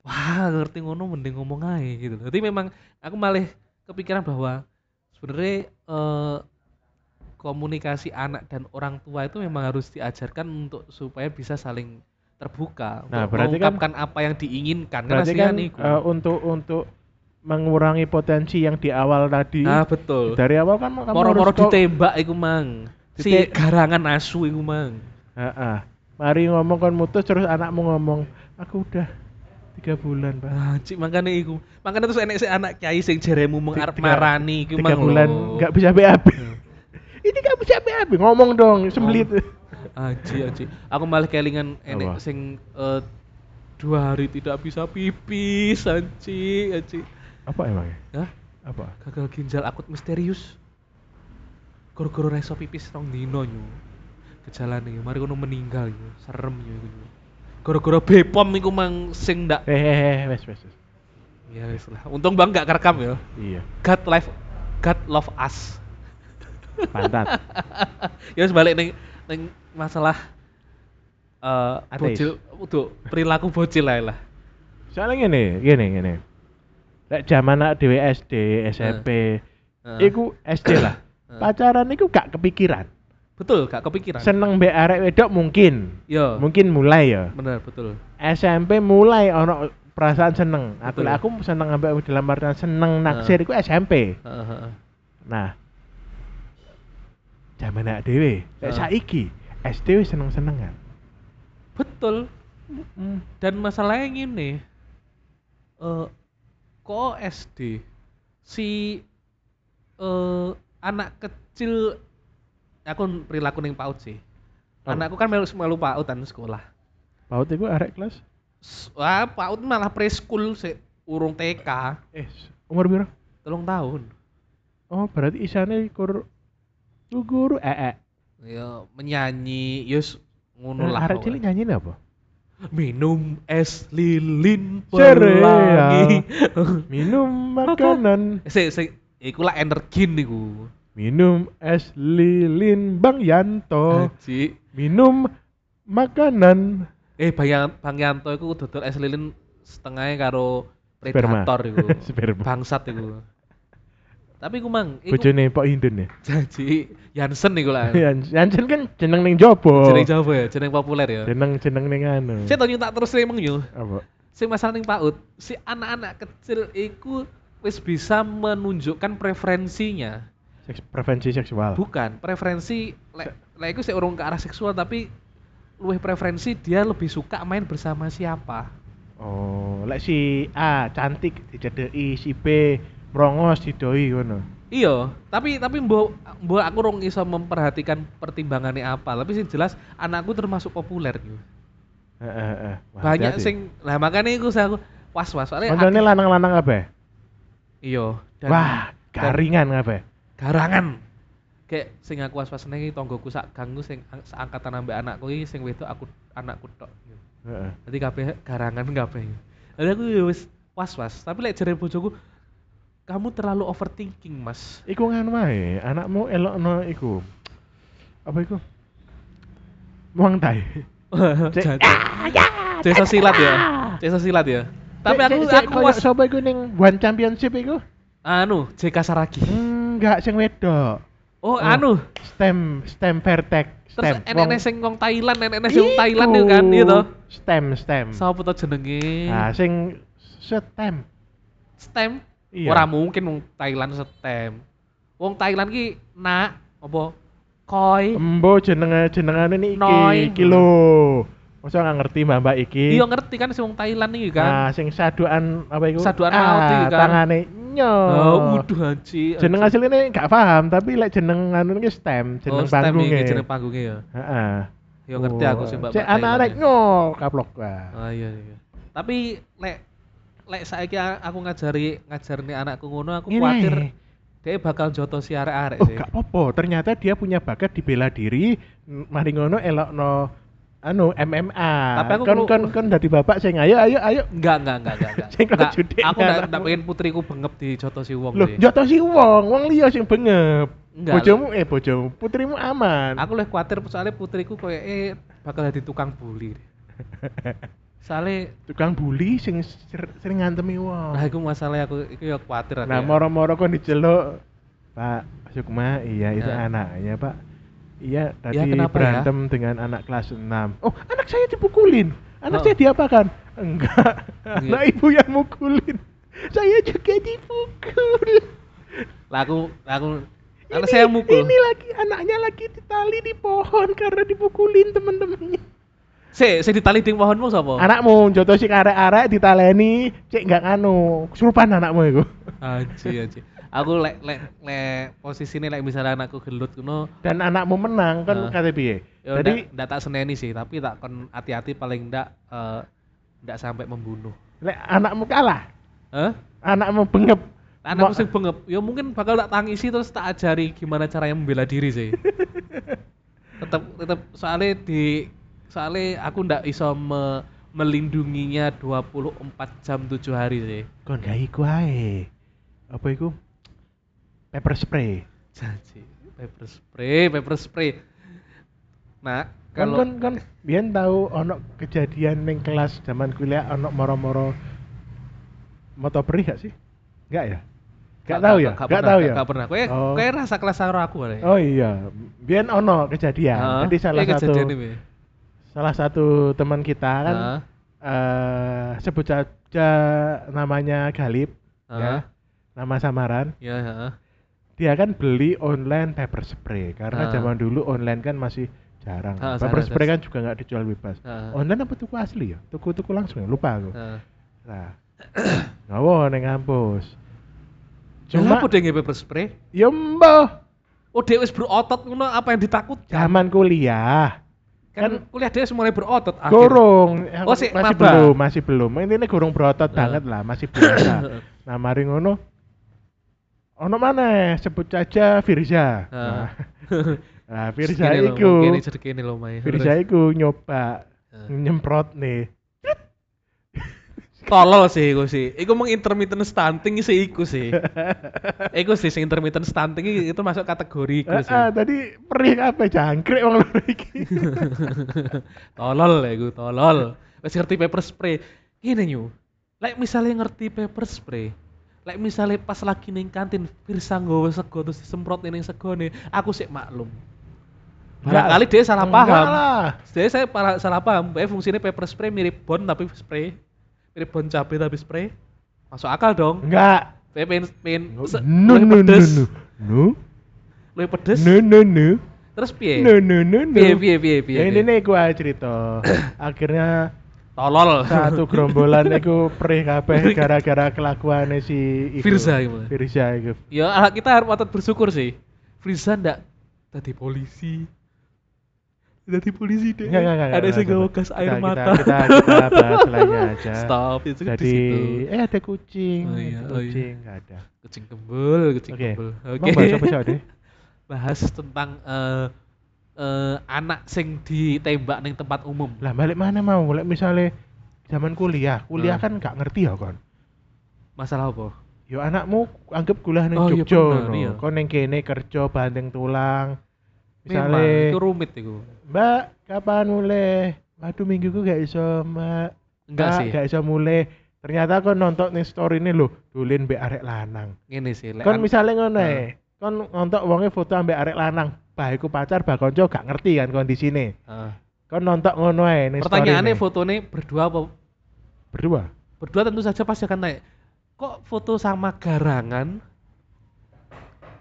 wah ngerti ngono mending ngomong aja gitu. Jadi memang aku malah kepikiran bahwa sebenarnya eh, komunikasi anak dan orang tua itu memang harus diajarkan untuk supaya bisa saling terbuka Nah, berarti kan- mengungkapkan apa yang diinginkan kan Berarti kan niku. eh, untuk untuk mengurangi potensi yang di awal tadi. nah betul Dari awal kan kamu moro-moro ditembak iku mang si Dite- garangan asu iku mang Heeh. Mari ngomong kon mutus terus anakmu ngomong, aku udah tiga bulan pak. Anjing makanya iku. Makanya terus enek si anak kiai sing jeremu Tiga- marani iku tiga bulan nggak bisa BAB. Ini nggak bisa BAB. Ngomong dong, sembelit. Anji anji. Aku malah kelingan enek sing eh, dua hari tidak bisa pipis anji anji. Apa emangnya? Hah? Apa? Gagal ginjal akut misterius. Goro-goro reso pipis rong dino nyu. Gejalane mari kono meninggal yo. Serem yo Goro-goro Bepom iku mang sing ndak Hehehe, wes wes. wes. ya wis lah. Untung Bang gak kerekam ya. Iya, God life God love us. pantat. ya wis balik ning ning masalah eh Ateis. bocil untuk perilaku bocil lah lah. Soalnya gini, gini, gini. Lek zaman anak dhewe SD, SMP, Heeh. iku SD lah. Heeh. Pacaran iku gak kepikiran. Betul, gak kepikiran. Seneng mbek arek wedok mungkin. Yo. Mungkin mulai ya. Bener, betul. SMP mulai ono perasaan seneng. Aku Betul. aku seneng ambek dalam artian seneng naksir iku SMP. Heeh, heeh. Nah, zaman anak dhewe, Heeh. saiki SD wis seneng-senengan. Betul. Dan masalahnya gini. Eh kok SD si eh anak kecil aku perilaku ning PAUD sih. Oh. Anakku kan melu melu PAUD kan sekolah. Paut iku arek kelas Wah, PAUD malah preschool sih, urung TK, eh umur piro? telung tahun. Oh, berarti isane kur guru eh eh. Ya menyanyi, yus ngono lah. arek cilik nyanyi apa? minum es lilin Cereal. pelangi. Minum makanan, Sik sik iku lah energi niku. Minum es lilin Bang Yanto. Haji. Minum makanan. Eh Bang, Bang Yanto iku dodol es lilin setengahnya karo predator iku. Sperma. Bangsat iku. Tapi ku mang iku Bojone Pak Indun ya. janji Jansen iku lah. Yan- Yansen kan jeneng ning jopo. Jeneng Jawa ya, jeneng populer ya. Jeneng jeneng ning anu. Saya tanya tak terus emang yo. Apa? Sing masalah ning PAUD, si anak-anak kecil iku wis bisa menunjukkan preferensinya. Seks preferensi seksual. Bukan, preferensi lek lek iku sik urung ke arah seksual tapi luwih preferensi dia lebih suka main bersama siapa. Oh, lek si A cantik dicedeki, si B merongos didoi ngono. Iya, tapi tapi mbok mbok aku rong iso memperhatikan pertimbangannya apa. Tapi sing jelas anakku termasuk populer gitu. Heeh, heeh. Wah, Banyak sing lah makanya iku saya aku was-was soalnya Koncone akeh- lanang-lanang kabeh. Iya, dan Wah, garingan kabeh. Garangan. Kayak sing aku was-was nengi tonggoku sak ganggu sing ang- seangkatan ambek anakku iki sing wedok aku anakku tok. Heeh. Jadi kabeh garangan kabeh. Jadi aku ya wis was-was, tapi lek jare bojoku kamu terlalu overthinking, Mas. Iku nganu wae, anakmu elokno iku. Apa iku? Muang tai. Cek- Desa silat ya. Desa silat ya. Tapi aku aku was sapa iku ning One Championship iku? anu JK Saragi. Enggak sing wedok. Oh, Oh. anu. STEM, STEM Vertex, Terus STEM. enek sing wong Thailand, enek sing wong Thailand itu kan, iya toh. STEM, STEM. Sapa to jenenge? Nah, sing STEM. STEM. Iya. Ora mungkin wong Thailand STEM. Wong Thailand ki nak apa? Koi. Embo jenenge jenengane iki, Noi. iki lho. Masa nggak ngerti mbak mbak iki? Iya ngerti kan si wong Thailand iki kan. Nah, sing saduan apa iku? Saduan ah, iki kan. Tangane nyo. Oh, uduh haji. Jeneng aslinya nggak paham, tapi lek jeneng anu ini STEM, jeneng oh, STEM panggungnya. iki jeneng panggungnya ya. Heeh. Ya ngerti aku sih Mbak. Cek anak-anak nyo kaplok wah. Ah iya iya. Tapi lek lek saiki aku ngajari ngajarne anakku ngono aku kuatir dia bakal joto si arek-arek Oh, sih. gak apa-apa. Ternyata dia punya bakat di bela diri. Mari ngono elokno anu MMA. Tapi aku kon kon kon dari bapak sing ayo ayo ayo. Enggak, enggak, enggak, enggak, enggak. Sing Enggak, Aku enggak pengen putriku bengep di joto si wong Loh, si wong, wong liya sing bengep. Enggak, Bojomu eh bojomu, putrimu aman. Aku leh kuatir soalnya putriku kayak eh bakal jadi tukang bully. Soalnya tukang bully sing ser- sering ngantemi wong. nah itu masalah aku itu ya kuatir aku Nah, moro-moro kon diceluk. Pak Sukma, iya itu Ya. anaknya, Pak. Iya, tadi kenapa ya? berantem dengan anak kelas 6. Oh, anak saya dipukulin. Anak Oh. saya diapakan? Enggak. Iya. Anak ibu yang mukulin. Saya juga dipukul. Lah aku aku karena Ini- saya mukul. Ini lagi anaknya lagi ditali di pohon karena dipukulin temen-temennya. Si, si ditali di pohonmu sapa? Anakmu joto si arek-arek ditaleni, cek enggak nganu, kesurupan anakmu itu. Anji, anji. Aku lek lek lek posisi ini lek misalnya anakku gelut ngono, Dan anakmu menang kan kata piye? ya Jadi ndak tak seneni sih, tapi tak kon hati-hati paling ndak eh, ndak sampai membunuh. lek anakmu kalah, Hah? anakmu bengep. Anakku sing bengep, ya mungkin bakal tak tangisi terus tak ajari gimana caranya membela diri sih. tetep tetep soalnya di soalnya aku ndak iso me- melindunginya 24 jam 7 hari sih. kon gak iku ae. Apa iku? Pepper spray. Janji, pepper spray, pepper spray. Nah, kalau kon kon biyen tahu ono kejadian ning kelas zaman kuliah ono moro-moro moto perih gak sih? Enggak ya? Gak tahu ya? Gak tahu ya? Gak pernah. Kowe Oh. kowe rasa kelas karo aku kali. Oh iya, biyen ono kejadian. Heeh, Jadi salah iya satu ini. salah satu teman kita kan eh sebut saja namanya Galip heeh. ya. Nama samaran. Ya, heeh. Dia kan beli online pepper spray karena Ah. zaman dulu online kan masih jarang. Ah, pepper jarang, spray kan juga nggak dijual bebas. Heeh. Online apa tuku asli ya? Tuku-tuku langsung ya? Lupa aku. Heeh. Nah, ngawo neng kampus. Cuma apa deh pepper spray? ya mbah Oh, dia wis berotot ngono apa yang ditakutkan? zaman kuliah kan, kan- kuliah dia mulai berotot akhir. gorong Oh, si masih maba. belum masih belum intinya gorong berotot Ah. banget lah masih biasa nah mari ngono ono mana sebut saja Firza nah, Ah. nah Firza Segini lho, iku. Firza iku nyoba Ah. nyemprot nih Tolol sih iku sih. Iku meng intermittent stunting sih iku sih. iku sih sing intermittent stunting itu masuk kategori iku Ah, sih. ah, tadi perih apa jangkrik wong loro iki. tolol ya iku tolol. Wis ngerti paper spray. Gini nyu. Lek misalnya ngerti paper spray, lek misalnya pas lagi ning kantin Firsa nggawa sego terus disemprot ning segone, aku sih maklum. Barangkali dia salah Enggak paham. lah. Jadi saya para, salah paham. Pokoknya fungsinya paper spray mirip bon tapi spray. Mirip bon cabai tapi spray. Masuk akal dong. Enggak. Saya pengen, pengen No no no pedes. no. No. Luwih pedes. No no no. Terus piye? No no no no. Piye piye piye piye. Ini nih gua cerita. Akhirnya Tolol. satu gerombolan iku perih kabeh gara-gara kelakuannya si iku. Firza iku. Firza iku. Ya kita harus patut bersyukur sih. Friza ndak tadi polisi. Tadi polisi deh. Enggak, enggak, enggak, Ada gawa enggak. gas air Kita- mata. Kita, kita, kita bahas lainnya aja. Stop itu di Jadi, situ. eh ada kucing, Oh iya, ada oh iya. kucing, ada. Kucing kembul, kucing Oke. kembul. Mau bahas apa sih, Ade? bahas tentang eh eh, anak sing ditembak ning tempat umum. Lah balik mana mau? Lek misalnya zaman kuliah, kuliah Hmm. kan nggak ngerti ya kon. Masalah apa? Yo anakmu anggap kuliah ning Oh, iya Jogja no. iya. Kon ning kene kerja bandeng tulang. Memang Misalnya, itu rumit itu. Mbak, kapan mulai? Waduh minggu ku gak iso, Mbak. Enggak sih. Gak iso mulai. Ternyata kon nonton nih story ini lho, dulin mbek arek lanang. Ngene sih. Kon misalnya ngono ae. Kon nonton wonge foto ambek arek lanang, bah iku pacar, bah konco gak ngerti kan kondisine. Heeh. Kon nonton ngono ae ning Pertanyaannya storyne. fotonya berdua apa? berdua. Berdua tentu saja pasti akan naik. Kok foto sama garangan?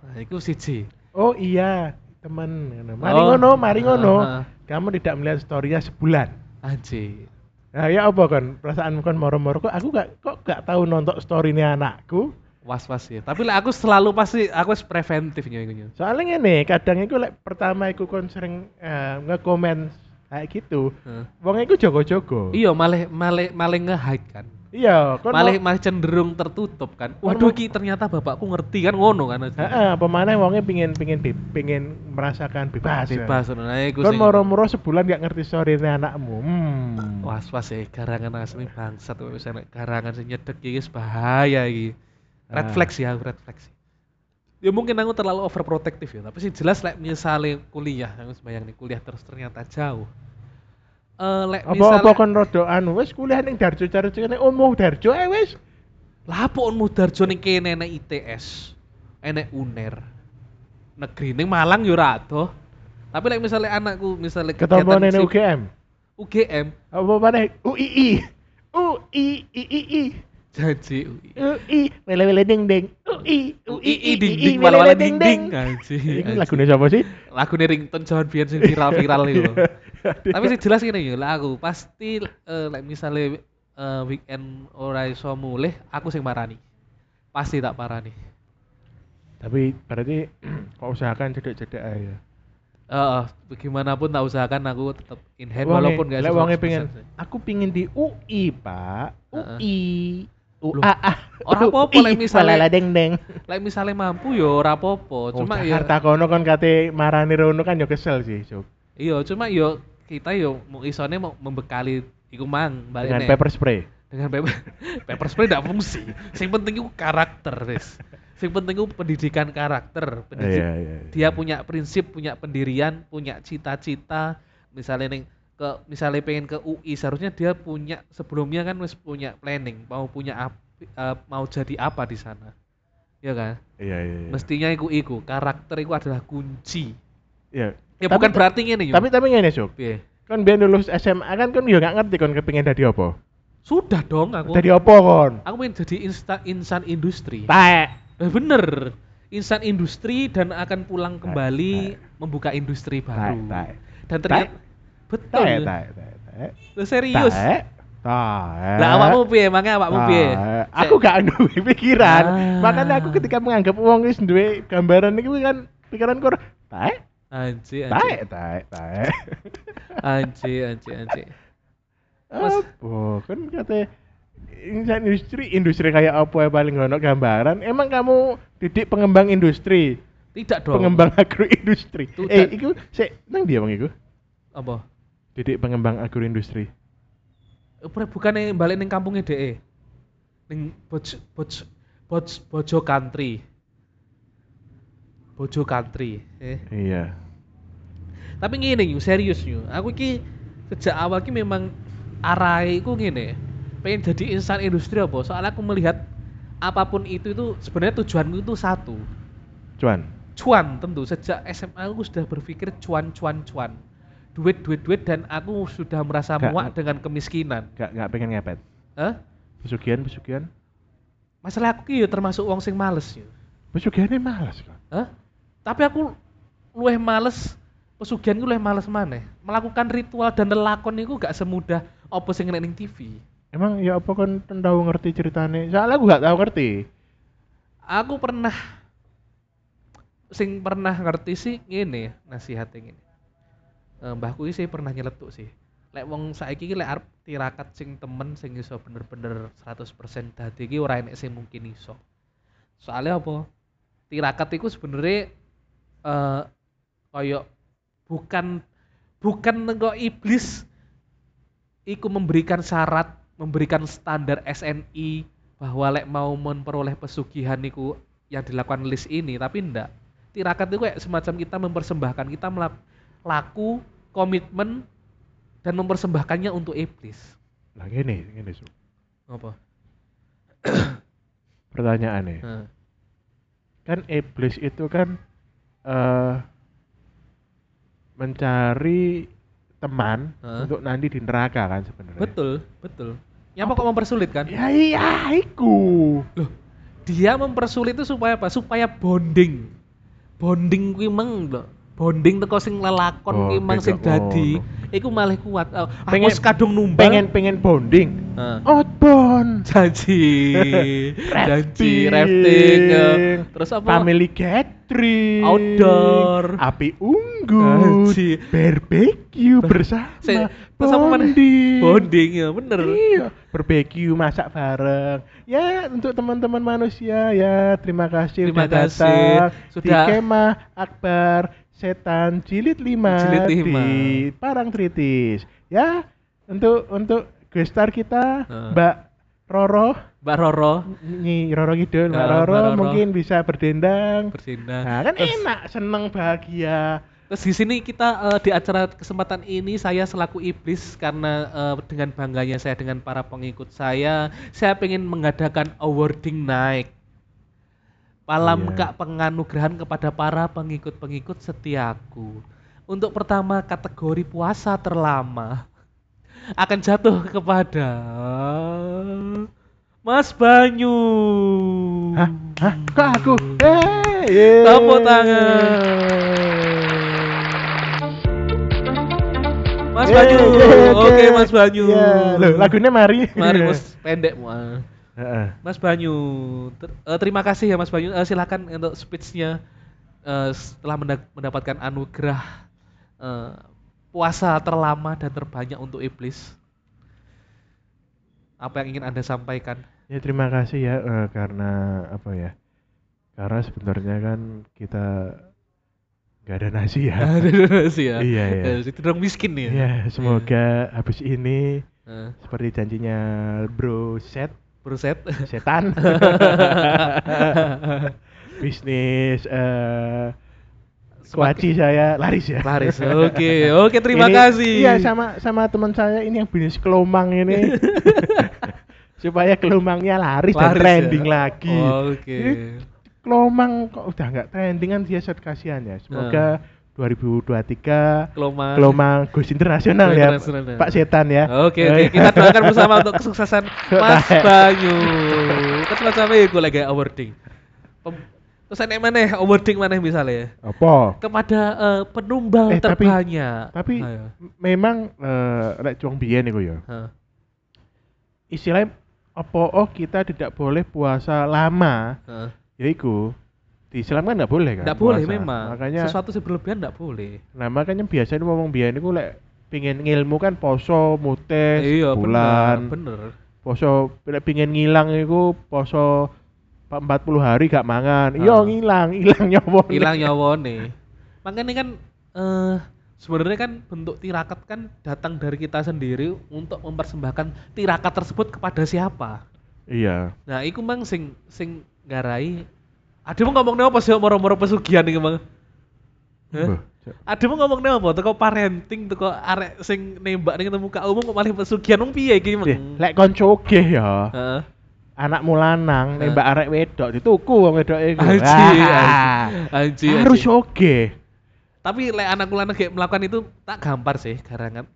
Nah, itu siji. Oh iya, temen. Mari Oh. ngono, mari ngono. Ah. Kamu tidak melihat storynya sebulan. Anjir. Nah, ya apa kon? Perasaan kon moro-moro kok aku gak kok gak tahu nonton storynya anakku. Was-was ya. Tapi lek aku selalu pasti aku wis preventifnya iku. Nyu. Soalnya ngene, kadang iku lek pertama iku kon sering eh, nge-komen kayak gitu. Heeh. Wong iku jogo-jogo. Iya, malah malah malah nge-hide kan. Iya, kon Malah malah cenderung tertutup kan. Waduh ki ternyata bapakku ngerti kan ngono kan. Heeh, pemane wonge pingin pingin pingin merasakan bebas. ya. Bebas ngono. Nah, iku Kon moro-moro sebulan gak ngerti storynya anakmu. Hmm. was-was ya garangan asli bangsat misalnya garangan sing nyedek iki wis bahaya iki. Red Ah. flag sih aku red flag sih. Ya mungkin aku terlalu overprotective ya, tapi sih jelas lek misalnya kuliah, aku bayang nih kuliah terus ternyata jauh. Eh lek Apa-apa misalnya kon rodo anu wis kuliah ning Darjo Darjo kene umuh Darjo eh wis. lah apa unmu darjo ning kene enek ITS, enek UNER. Negeri ning Malang yo ora adoh. Tapi lek misalnya anakku misalnya ning sing- UGM. UGM Apa maneh UII. UII. Janji UI. UI wele-wele ding ding. UI UI ding ding wala-wala ding ding. Anjir. Iku anjir. lagune sapa sih? lagu ringtone John Bian sing viral-viral itu. Tapi sih jelas gini ya, lah aku pasti eh like misalnya eh, weekend ora iso mulih, aku sing marani. Pasti tak parani. Tapi berarti kok usahakan cedek-cedek aja. ya. Heeh, bagaimanapun tak usahakan aku tetap in hand walaupun gak lek wonge 100% pengen sih. aku pingin di UI, Pak. Heeh. UI. Loh, UAA. ora apa-apa, lek misalnya- Walala deng deng. Like misalnya mampu ya ora apa-apa, cuma ya Jakarta kono kon kate marani rono kan yo kesel sih, Cuk. iya cuma yo kita yo mau isone mau membekali iku mang balik Dengan pepper spray. dengan paper, paper spray tidak fungsi. Sing penting itu karakter, Riz. Sing penting itu pendidikan karakter. Pendidik, Iya, iya, iya. Dia punya prinsip, punya pendirian, punya cita-cita. Misalnya ning ke misalnya pengen ke UI seharusnya dia punya sebelumnya kan wis punya planning mau punya eh, mau jadi apa di sana. Ya kan? Iya, iya, iya. Mestinya iku iku karakter itu adalah kunci. Iya. Ya Tapi- bukan berarti yo. Tapi tapi ngene, Cuk. Piye? Kan biar lulus SMA kan kan yo gak ngerti kon kepengin dadi apa. Sudah dong aku. Dadi apa kon? Aku pengen jadi insta, insan industri. Taek. Eh, bener insan industri dan akan pulang kembali taek. membuka industri baru taek. dan ternyata betul taek, taek, taek. Lu serius Taek. Taek. lah awakmu piye emangnya awakmu piye. Aku gak duwe pikiran. Ah. Makanya aku ketika menganggap wong wis duwe gambaran iki kan pikiran kur taek, anji anji taek, taek, taek. anji anji anji Mas- Apa? Kan kata insan industri, industri kayak apa yang paling ono gambaran? Emang kamu didik pengembang industri, tidak dong pengembang agroindustri. Eh, iku sik nang dia Bang iku? apa Didik pengembang agroindustri. Eh, bukannya balik ning kampungnya DE ning bojo bojo bojo, bojo country. Bojo country, eh. Iya. Tapi ngene yu, serius yu. Aku iki sejak awal ki memang arai ku ngene. Pengen jadi insan industri apa? Soalnya aku melihat apa pun itu itu sebenarnya tujuanku itu satu. Cuan. Cuan tentu sejak SMA aku sudah berpikir cuan cuan cuan. Duit duit duit dan aku sudah merasa Gak- muak dengan kemiskinan. Gak gak pengen ngepet. Hah? Pesugihan pesugihan. Masalah aku ki ya termasuk wong sing males ya. Pesugihannya malas kan. Hah? Tapi aku luweh males pesugihan ku luweh males maneh. Melakukan ritual dan lelakon itu gak semudah apa sing nek ning TV. Emang ya apa kan tahu ngerti ceritanya? Soalnya aku gak tahu ngerti. Aku pernah sing pernah ngerti sih nasihatnya ngene. Eh, mbahku iki sih pernah nyeletuk sih. Lek wong saiki iki lek arep tirakat sing temen sing iso bener-bener 100% dadi iki ora enek sing mungkin iso. Soalnya apa? Tirakat iku sebenarnya eh koyo bukan bukan kok iblis iku memberikan syarat, memberikan standar SNI bahwa lek mau memperoleh pesugihan niku yang dilakukan list ini, tapi ndak. Tirakat itu kayak semacam kita mempersembahkan, kita melak- laku, komitmen dan mempersembahkannya untuk iblis. Lah gini, gini Su. Apa? Pertanyaannya. Heeh. Kan iblis itu kan eh mencari teman Heeh. untuk nanti di neraka kan sebenarnya. Betul, betul. Ya apa kok mempersulit kan? Ya iya, iku. Loh, dia mempersulit itu supaya apa? Supaya bonding. Bonding kuwi meng lho. Bonding teko sing lelakon Oh, mang sing dadi, ngono. iku malah kuat. Oh, Pengen- aku kadung numbal. Pengen pengen bonding. Heeh. Outbound. janji janji Rafting. ya. terus apa Family gathering. Outdoor. Api unggun. Anjir. Barbecue Ba- bersama. Se- terus apa mana? bonding. bonding ya bener Iya, barbecue masak bareng. Ya, untuk teman-teman manusia ya, terima kasih Terima udah kasih. datang di Sudah- Kemah Akbar Setan Jilid 5 Jilid lima. di Parangtritis. Ya, untuk untuk guest star kita Heeh. Mbak Roro mbak Roro Nyi Roro Kidul, Mbak Ya, Roro, Mbak Roro. mungkin bisa berdendang. bersindah Nah, kan terus, enak, seneng, bahagia. terus di sini kita eh, di acara kesempatan ini saya selaku iblis karena eh, dengan bangganya saya dengan para pengikut saya saya pengen mengadakan awarding night Malam Iya. kak penganugerahan kepada para pengikut-pengikut setiaku. Untuk pertama kategori puasa terlama akan jatuh kepada Mas Banyu. Hah? Hah? Kok aku? Eh, yeay. Tepuk tangan. Mas Yeay, Banyu. Oke, yeay. Mas Banyu. Iya, loh, lagunya mari. Mari Mas pendek Mas. Mas Banyu, ter- eh, terima kasih ya Mas Banyu. Eh, silakan untuk speech-nya eh, setelah menda- mendapatkan anugerah eh, puasa terlama dan terbanyak untuk iblis. Apa yang ingin Anda sampaikan? Ya terima kasih ya eh, karena apa ya? Karena sebenarnya kan kita nggak ada nasi ya. Ada sih ya. Iya, iya. Itu dong miskin ya. Ya semoga habis ini seperti janjinya Bro Set Bruset. setan bisnis eh kuaci saya laris ya. Laris. Oke, oke terima Ini- kasih. Iya sama sama teman saya ini yang bisnis kelomang ini. Supaya kelomangnya laris, dan Laris ya. trending lagi. Oke. Ini kelomang kok udah nggak trending kan dia set kasihan ya. Semoga 2023 Keloma. kelomang Gus internasional ya internasional. Pak Setan ya. Oke, oke. kita doakan bersama untuk kesuksesan Mas. Banyu. Terus macam iku lagi awarding. Terus enek mana awarding mana misalnya Apa? kepada eh, penumbal Eh, tapi- terbanyak. Tapi Ayo. m- memang eh lek cuang biyen iku ya. Istilahnya apa oh kita tidak boleh puasa lama Hah. yaiku di Islam kan nggak boleh kan Nggak boleh memang. makanya Sesuatu yang berlebihan nggak boleh. nah makanya biasanya ngomong biyen iku lek pingin ngilmu kan poso mutes iya, bulan bener, bener. poso lek pingin ngilang iku poso pa- 40 hari gak mangan iya Ah. ngilang hilang nyawa Hilang nyawone. Makanya kan eh sebenarnya kan bentuk tirakat kan datang dari kita sendiri untuk mempersembahkan tirakat tersebut kepada siapa? Iya. Nah, iku mang sing sing ngarai Ademu ngomongnya apa sih moro-moro pesugihan iki mang? Hah? Mbah, Cak. Ademu ngomongnya apa? Teko parenting, teko arek sing nembak ning muka umum kok malah pesugihan wong piye iki mang? Eh, Lek konco oge ya. Heeh. Anakmu lanang Hah? nembak arek wedok dituku wong wedok iku. Anji, Ah. anji, anji, Harus oge. Tapi lek anakku lanang kayak melakukan itu tak gampar sih garangan.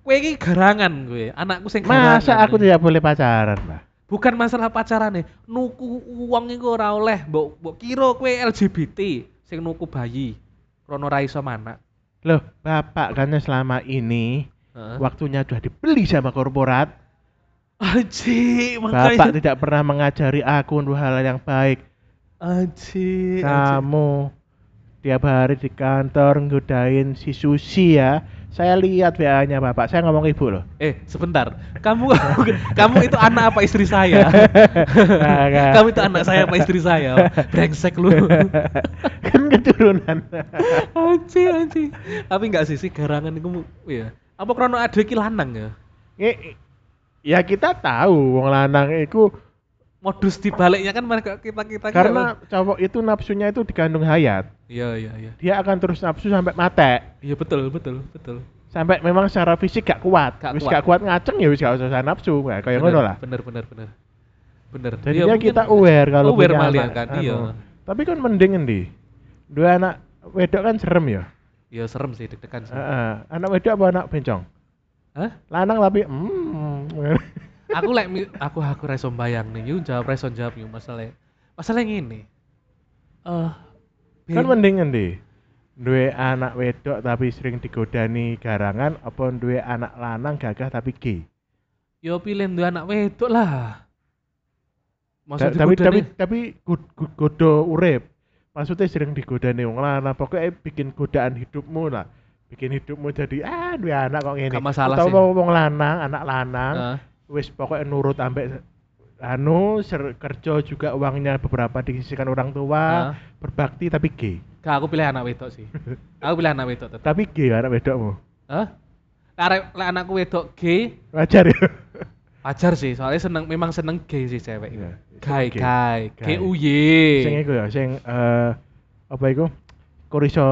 Kue iki garangan gue, anakku sing garangan. Masa aku tidak boleh pacaran, Mbak? Bukan masalah pacaran nih, nuku uang iku ora oleh, mbok mbok kira kue LGBT sing nuku bayi. Rono ra iso manak. Loh, Bapak kan selama ini Heeh. waktunya sudah dibeli sama korporat. Aji, Bapak makanya. tidak pernah mengajari aku untuk hal yang baik. Aji, aji. Kamu tiap hari di kantor nggodain si Susi ya. Saya lihat WA-nya Bapak. Saya ngomong ibu loh. Eh, sebentar. Kamu kamu itu anak apa istri saya? Kamu itu anak saya apa istri saya? Brengsek lu. kan keturunan. Anji, anji. Tapi enggak sih sih garangan itu ya. Apa krono ada lanang ya? Nge- ya kita tahu wong lanang itu Modus dibaliknya kan mereka kita kita karena cowok itu nafsunya itu digandung hayat. Iya iya iya. Dia akan terus nafsu sampai mate. Iya betul betul betul. Sampai memang secara fisik gak kuat. Gak wis kuat. gak kuat ngaceng ya wis gak usah nafsu. Nah, kayak ngono lah. Bener bener bener. Bener. Jadinya Iya, mungkin kita aware kalau aware punya malah anak, kan. Iya. Tapi kan mending endi? Dua anak wedok kan serem ya. Iya serem sih deg-degan sih. Heeh. Anak wedok apa anak bencong? Hah? Lanang tapi mm. Aku lek mi- aku aku reso bayang nih, yuk jawab reso jawab yuk masalah masalah ini. Eh kan ben- mending endi? Duwe anak wedok tapi sering digodani garangan apa duwe anak lanang gagah tapi gay? yo pilih dua anak wedok lah. Ta- Maksud tapi tapi tapi gud- godo urip. Maksudnya sering digodani wong lanang, pokoknya bikin godaan hidupmu lah. Bikin hidupmu jadi ah duwe anak kok ngene. Gak masalah Atau sih. wong wong lanang, anak lanang, Heeh. Wis pokoknya nurut ambek anu ser- kerja juga uangnya beberapa disisikan orang tua, Heeh. berbakti tapi gay. Gak, aku pilih anak wedok sih. aku pilih anak wedok tetap. Tapi gay anak wedokmu. Hah? Lek anakku wedok gay, Wajar ya. wajar sih, soalnya seneng memang seneng gay sih cewek. Iya, Gay, gay. gay. G sing iku ya, sing eh apa iku? Kuriso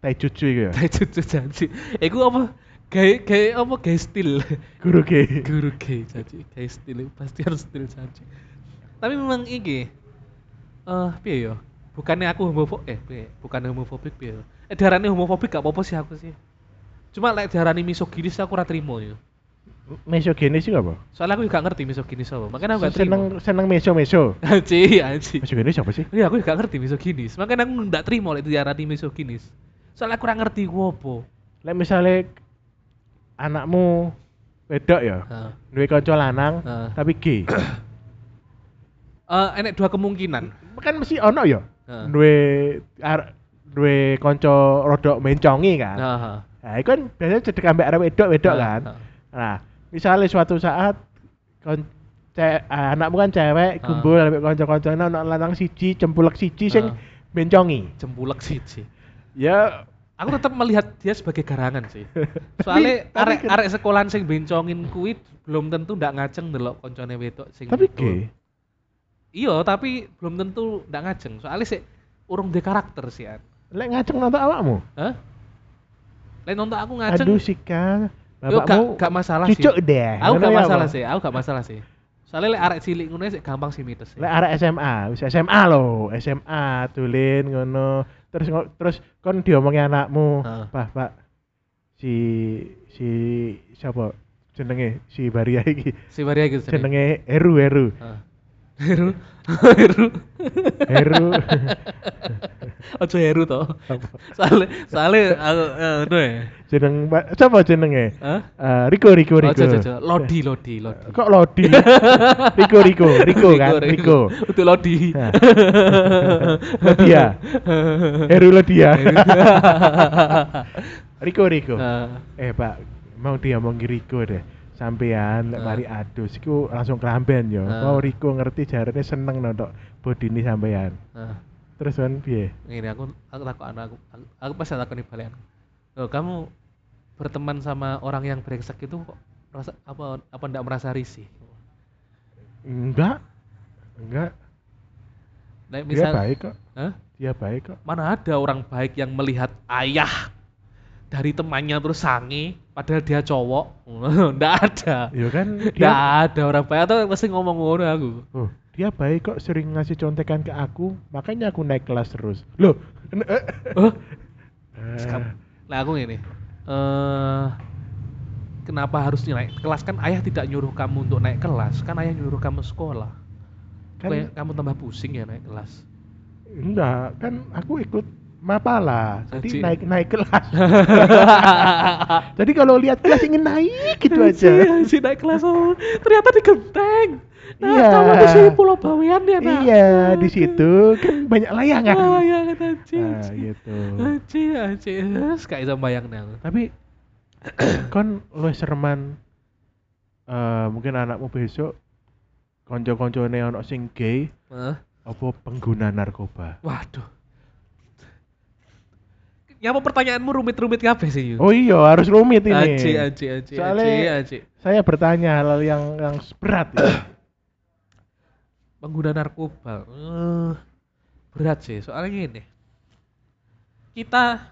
taijutsu iku ya. Gay cucu janji. Iku apa? Gay gay apa gay style. Guru gay. Guru gay janji. Gay style pasti harus style janji. Tapi memang iki eh piye yo? Bukannya aku homofobik eh piye? Bukan homofobik piye yo? Eh darane homofobik gak apa-apa sih aku sih. Cuma lek darani misoginis aku ora trimo yo. Mesogenis itu apa? Soalnya aku juga ngerti misoginis apa. Makanya aku gak trimo. seneng seneng meso meso. Anji, anji. Mesogenis apa sih? Iya, aku gak ngerti misoginis. Makanya aku nggak terima lek diarani misoginis. Soalnya aku ora ngerti ku apa. Lek misalnya anakmu wedok ya, Heeh. duwe kanca lanang Heeh. tapi gay. Eh, enek dua kemungkinan. kan mesti ono ya. Heeh. Duwe ar, duwe kanca rodok mencongi kan. Heeh. Nah, itu kan biasanya cedek ambek arek wedok-wedok Heeh, kan. heeh. Nah, misalnya suatu saat kon ce- ah, anakmu kan cewek Ah. kumpul ambek kanca-kancane ono lanang siji, cempulek siji sing mencongi. Jempulek sih sih. Ya Aku tetap melihat dia sebagai garangan sih. Soalnya arek kan- arek sekolahan sing bencongin kuwi belum tentu ndak ngajeng delok koncone wedok sing tapi gay. Iya, tapi belum tentu ndak ngajeng. Soalnya sih urung de karakter sih. An. Lek ngaceng nonton awakmu. Hah? Lain nonton aku ngajeng. Aduh Sika, Yo gak, bapakmu gak masalah sih. cucuk deh. Aku gak ya masalah sih, aku gak masalah sih. Soalnya lek arek cilik ngono sih gampang sih mites. Lek arek SMA, wis SMA lho, SMA tulen ngono. Terus terus kon diomongi anakmu, Heeh. Pak, Pak. Si si siapa jenenge si Baria iki. Si Maria gitu. Jenenge Heru Heru. Heeh. Heru. Heru. Heru. Ojo Heru to. Soale soale aku ngono ya. Jeneng siapa jenenge? Hah? Eh, Riko Riko Riko. Ojo. Lodi Lodi Lodi. Kok Lodi? Riko Riko Riko kan Riko. Untuk Lodi. Lodia. Heru Lodia. Riko Riko. Eh Pak, mau diomongi Riko deh. Sampean lek Ah. mari adus iku langsung kelamben yo. Ah. Mau Riko ngerti jarane seneng nonton bodine sampean. nah. Terus kan piye? Ini aku aku takut anak aku, aku, aku pasti takut nih balik. Loh, kamu berteman sama orang yang brengsek itu kok rasa apa apa ndak merasa risih? Enggak. Enggak. Dia misal baik kok. Hah? Dia baik kok. mana ada orang baik yang melihat ayah dari temannya terus sange padahal dia cowok. Ndak ada. Ya kan? Ndak ada orang baik. Atau pasti ngomong ngono aku. Oh, dia baik kok sering ngasih contekan ke aku, makanya aku naik kelas terus. Loh. oh Sekam- lah aku ini eh kenapa harus naik kelas? Kan ayah tidak nyuruh kamu untuk naik kelas. Kan ayah nyuruh kamu sekolah. Kan Kayak kamu tambah pusing ya naik kelas. Enggak, kan aku ikut mapala. Jadi naik naik kelas. Jadi kalau lihat kelas ingin naik gitu aja. si naik kelas oh, ternyata di genteng nah Iya. kamu di sini pulau bawean ya nak Iya, di situ kan banyak layangan. ah ya kan anjing Nah, gitu. anjing Yes, kayak iso bayangnya. Tapi kon lu sereman eh mungkin anakmu besok konco-koncone ono sing gay Hah? apa pengguna narkoba. waduh Nyapa pertanyaanmu rumit-rumit kabeh sih Yu? Oh iya, harus rumit ini. Aji, aji, aji, Soalnya- aji, aji. Saya bertanya hal yang yang berat ya. Pengguna narkoba. Eh, berat sih, soalnya gini. Kita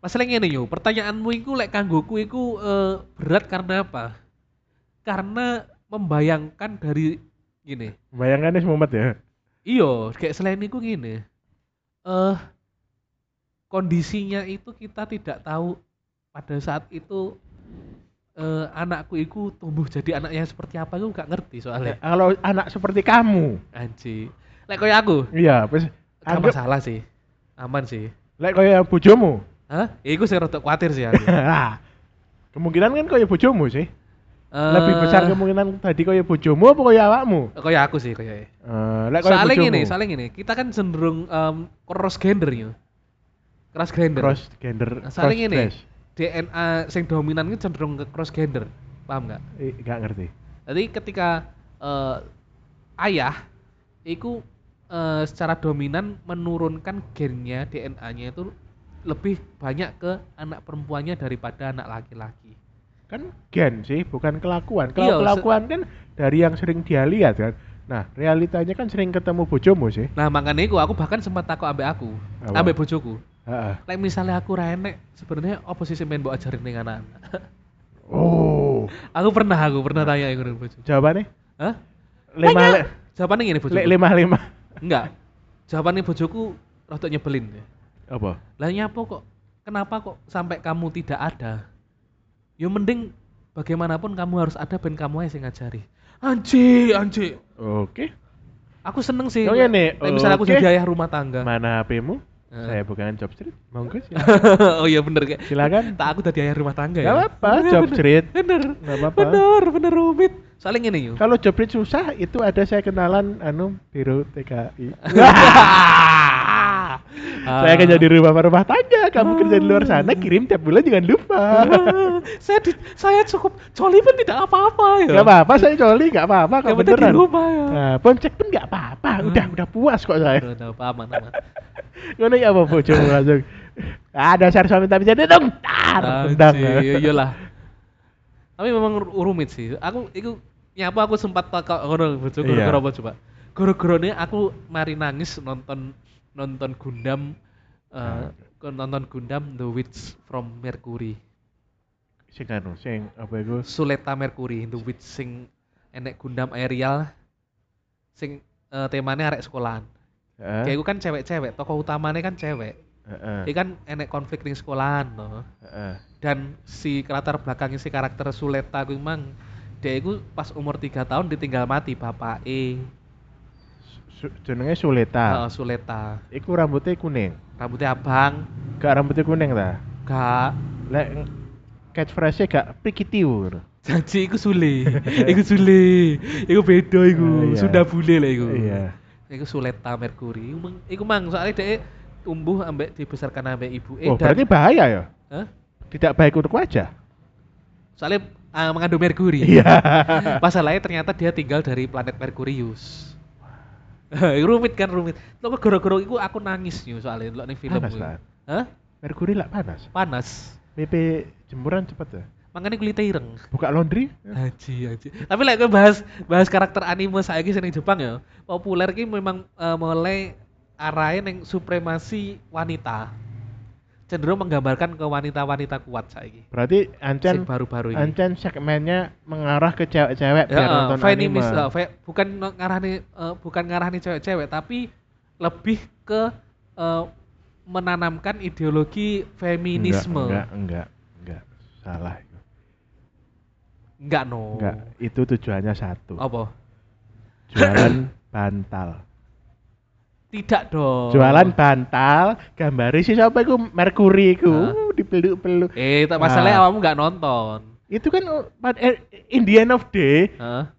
masalahnya gini yuk, pertanyaanmu itu lek kanggoku itu eh, berat karena apa? Karena membayangkan dari gini. Bayangkan ini mumet ya. Iyo, kayak selain itu gini. Eh kondisinya itu kita tidak tahu pada saat itu eh anakku itu tumbuh jadi anaknya seperti apa itu nggak ngerti soalnya. Kalau anak seperti kamu, Anji. Lek koyo aku, iya, wis nggak anggap masalah sih. Aman sih. lek kaya bojomu. Hah? Iku sih rada khawatir sih aku. Kemungkinan kan kaya bojomu sih. Eh, Lebih besar kemungkinan tadi kaya bojomu apa kaya awakmu? Kayak aku sih kayak. Eh, lek kaya Soalnya bojomu. gini, soalnya gini, kita kan cenderung em, cross gender yo. Cross gender. cross gender, Nah, cross gini, dress. DNA sing dominan itu cenderung ke cross gender. Paham nggak? Nggak ngerti. Jadi ketika eh, ayah itu eh, secara dominan menurunkan gennya DNA-nya itu lebih banyak ke anak perempuannya daripada anak laki-laki. Kan gen sih, bukan kelakuan. Iya, Kalau kelakuan kan dari yang sering dia lihat kan. Nah, realitanya kan sering ketemu bojomu sih. Nah makanya itu aku bahkan sempat takut ambek aku, Apa? ambek bojoku. Heeh. Like misalnya aku renek, sebenarnya apa sih sing pengen mbok ajarin ning anak-anak? Oh, aku pernah, aku pernah tanya itu ning bojoku. jawabannya Hah? lima le- Jawabannya gini bojoku. le- lima lima. Enggak. Jawabannya bojoku rada nyebelin ya. Apa? Lah nyapa kok? Kenapa kok sampai kamu tidak ada? Ya mending bagaimanapun kamu harus ada ben kamu aja sing ngajari. Anji, anji. Oke. Aku seneng sih. Oh, ngene. Like misalnya aku jadi ayah rumah tangga. Mana HP-mu? Eh. Saya bukan job street. Monggo sih. oh iya bener kayak. Silakan. Tak aku tadi ayah rumah tangga Gak ya. apa-apa, Bener, job street. Bener. Gak apa-apa. Bener, bener rumit. Soalnya gini yuk. Kalau street susah, itu ada saya kenalan anu biro TKI. Saya akan jadi rumah rumah tangga. Kamu kerja di luar sana, kirim tiap bulan jangan lupa. saya di, saya cukup coli pun tidak apa-apa ya. Gak apa-apa, saya coli, gak apa-apa kok penting di beneran. rumah ya. Nah, poncek pun gak apa-apa. Udah, udah puas kok saya. Udah, apa aman aman. Ngono ya apa bojomu langsung. Ah, dasar suami tapi jadi dong. Anjir, iya- iyalah. Tapi memang ru- rumit sih. Aku itu nyapa aku sempat takut ngono bojo Iya. gara-gara apa coba. Gara-gara aku mari nangis nonton nonton Gundam eh, nonton Gundam The Witch from Mercury. Sing anu, sing apa iku? Suleta Mercury The Witch sing enek Gundam aerial sing eh, temanya arek sekolahan. Kayak Heeh. iku kan cewek-cewek, tokoh utamanya kan cewek. Heeh. Ini kan enek konflik ning sekolahan no. Heeh. Dan si latar belakangnya si karakter Suleta gue emang dia itu pas umur 3 tahun ditinggal mati bapak E Su- Jenenge Suleta. Suleta Iku rambutnya kuning. rambutnya abang Gak rambutnya kuning ta? gak Lek catchphrase-nya gak prikitiu ngono. jadi iku sule iku sule iku beda iku Ah, iya. sudah bule lah iku Iya. iku Suleta Mercury iku mang, iku mang soalnya dia tumbuh ambek dibesarkan ambek ibu E Oh, dan berarti bahaya ya? Hah? Tidak baik untuk wajah. soalnya ah, mengandung merkuri Iya. Masalahnya ternyata dia tinggal dari planet Merkurius. rumit kan rumit. Lo gara-gara itu aku nangis nih soalnya lo nih film. Panas lah. Hah? Merkuri lah panas. Panas. BP jemuran cepet ya? Makanya kulitnya ireng. Buka laundry? Haji, haji. Tapi lek like, bahas bahas karakter anime saiki sing Jepang ya, populer ki memang uh, mulai arahin yang supremasi wanita. Cenderung menggambarkan ke wanita-wanita kuat saiki. Berarti ancen baru-baru ini. Ancen segmennya mengarah ke cewek-cewek ya, biar nonton feminis, anime. Uh, fe, bukan ngarahni uh, bukan ngarahni cewek-cewek tapi lebih ke uh, menanamkan ideologi feminisme. Enggak, enggak, enggak, enggak. Salah itu. Enggak no. Enggak, itu tujuannya satu. Apa? Jualan bantal. Tidak dong. Jualan bantal, gambari si siapa iku Mercury iku, uh, dipeluk-peluk. Eh, tak masalahnya Nah. awakmu enggak nonton. Itu kan uh, eh, in the end of day Hah?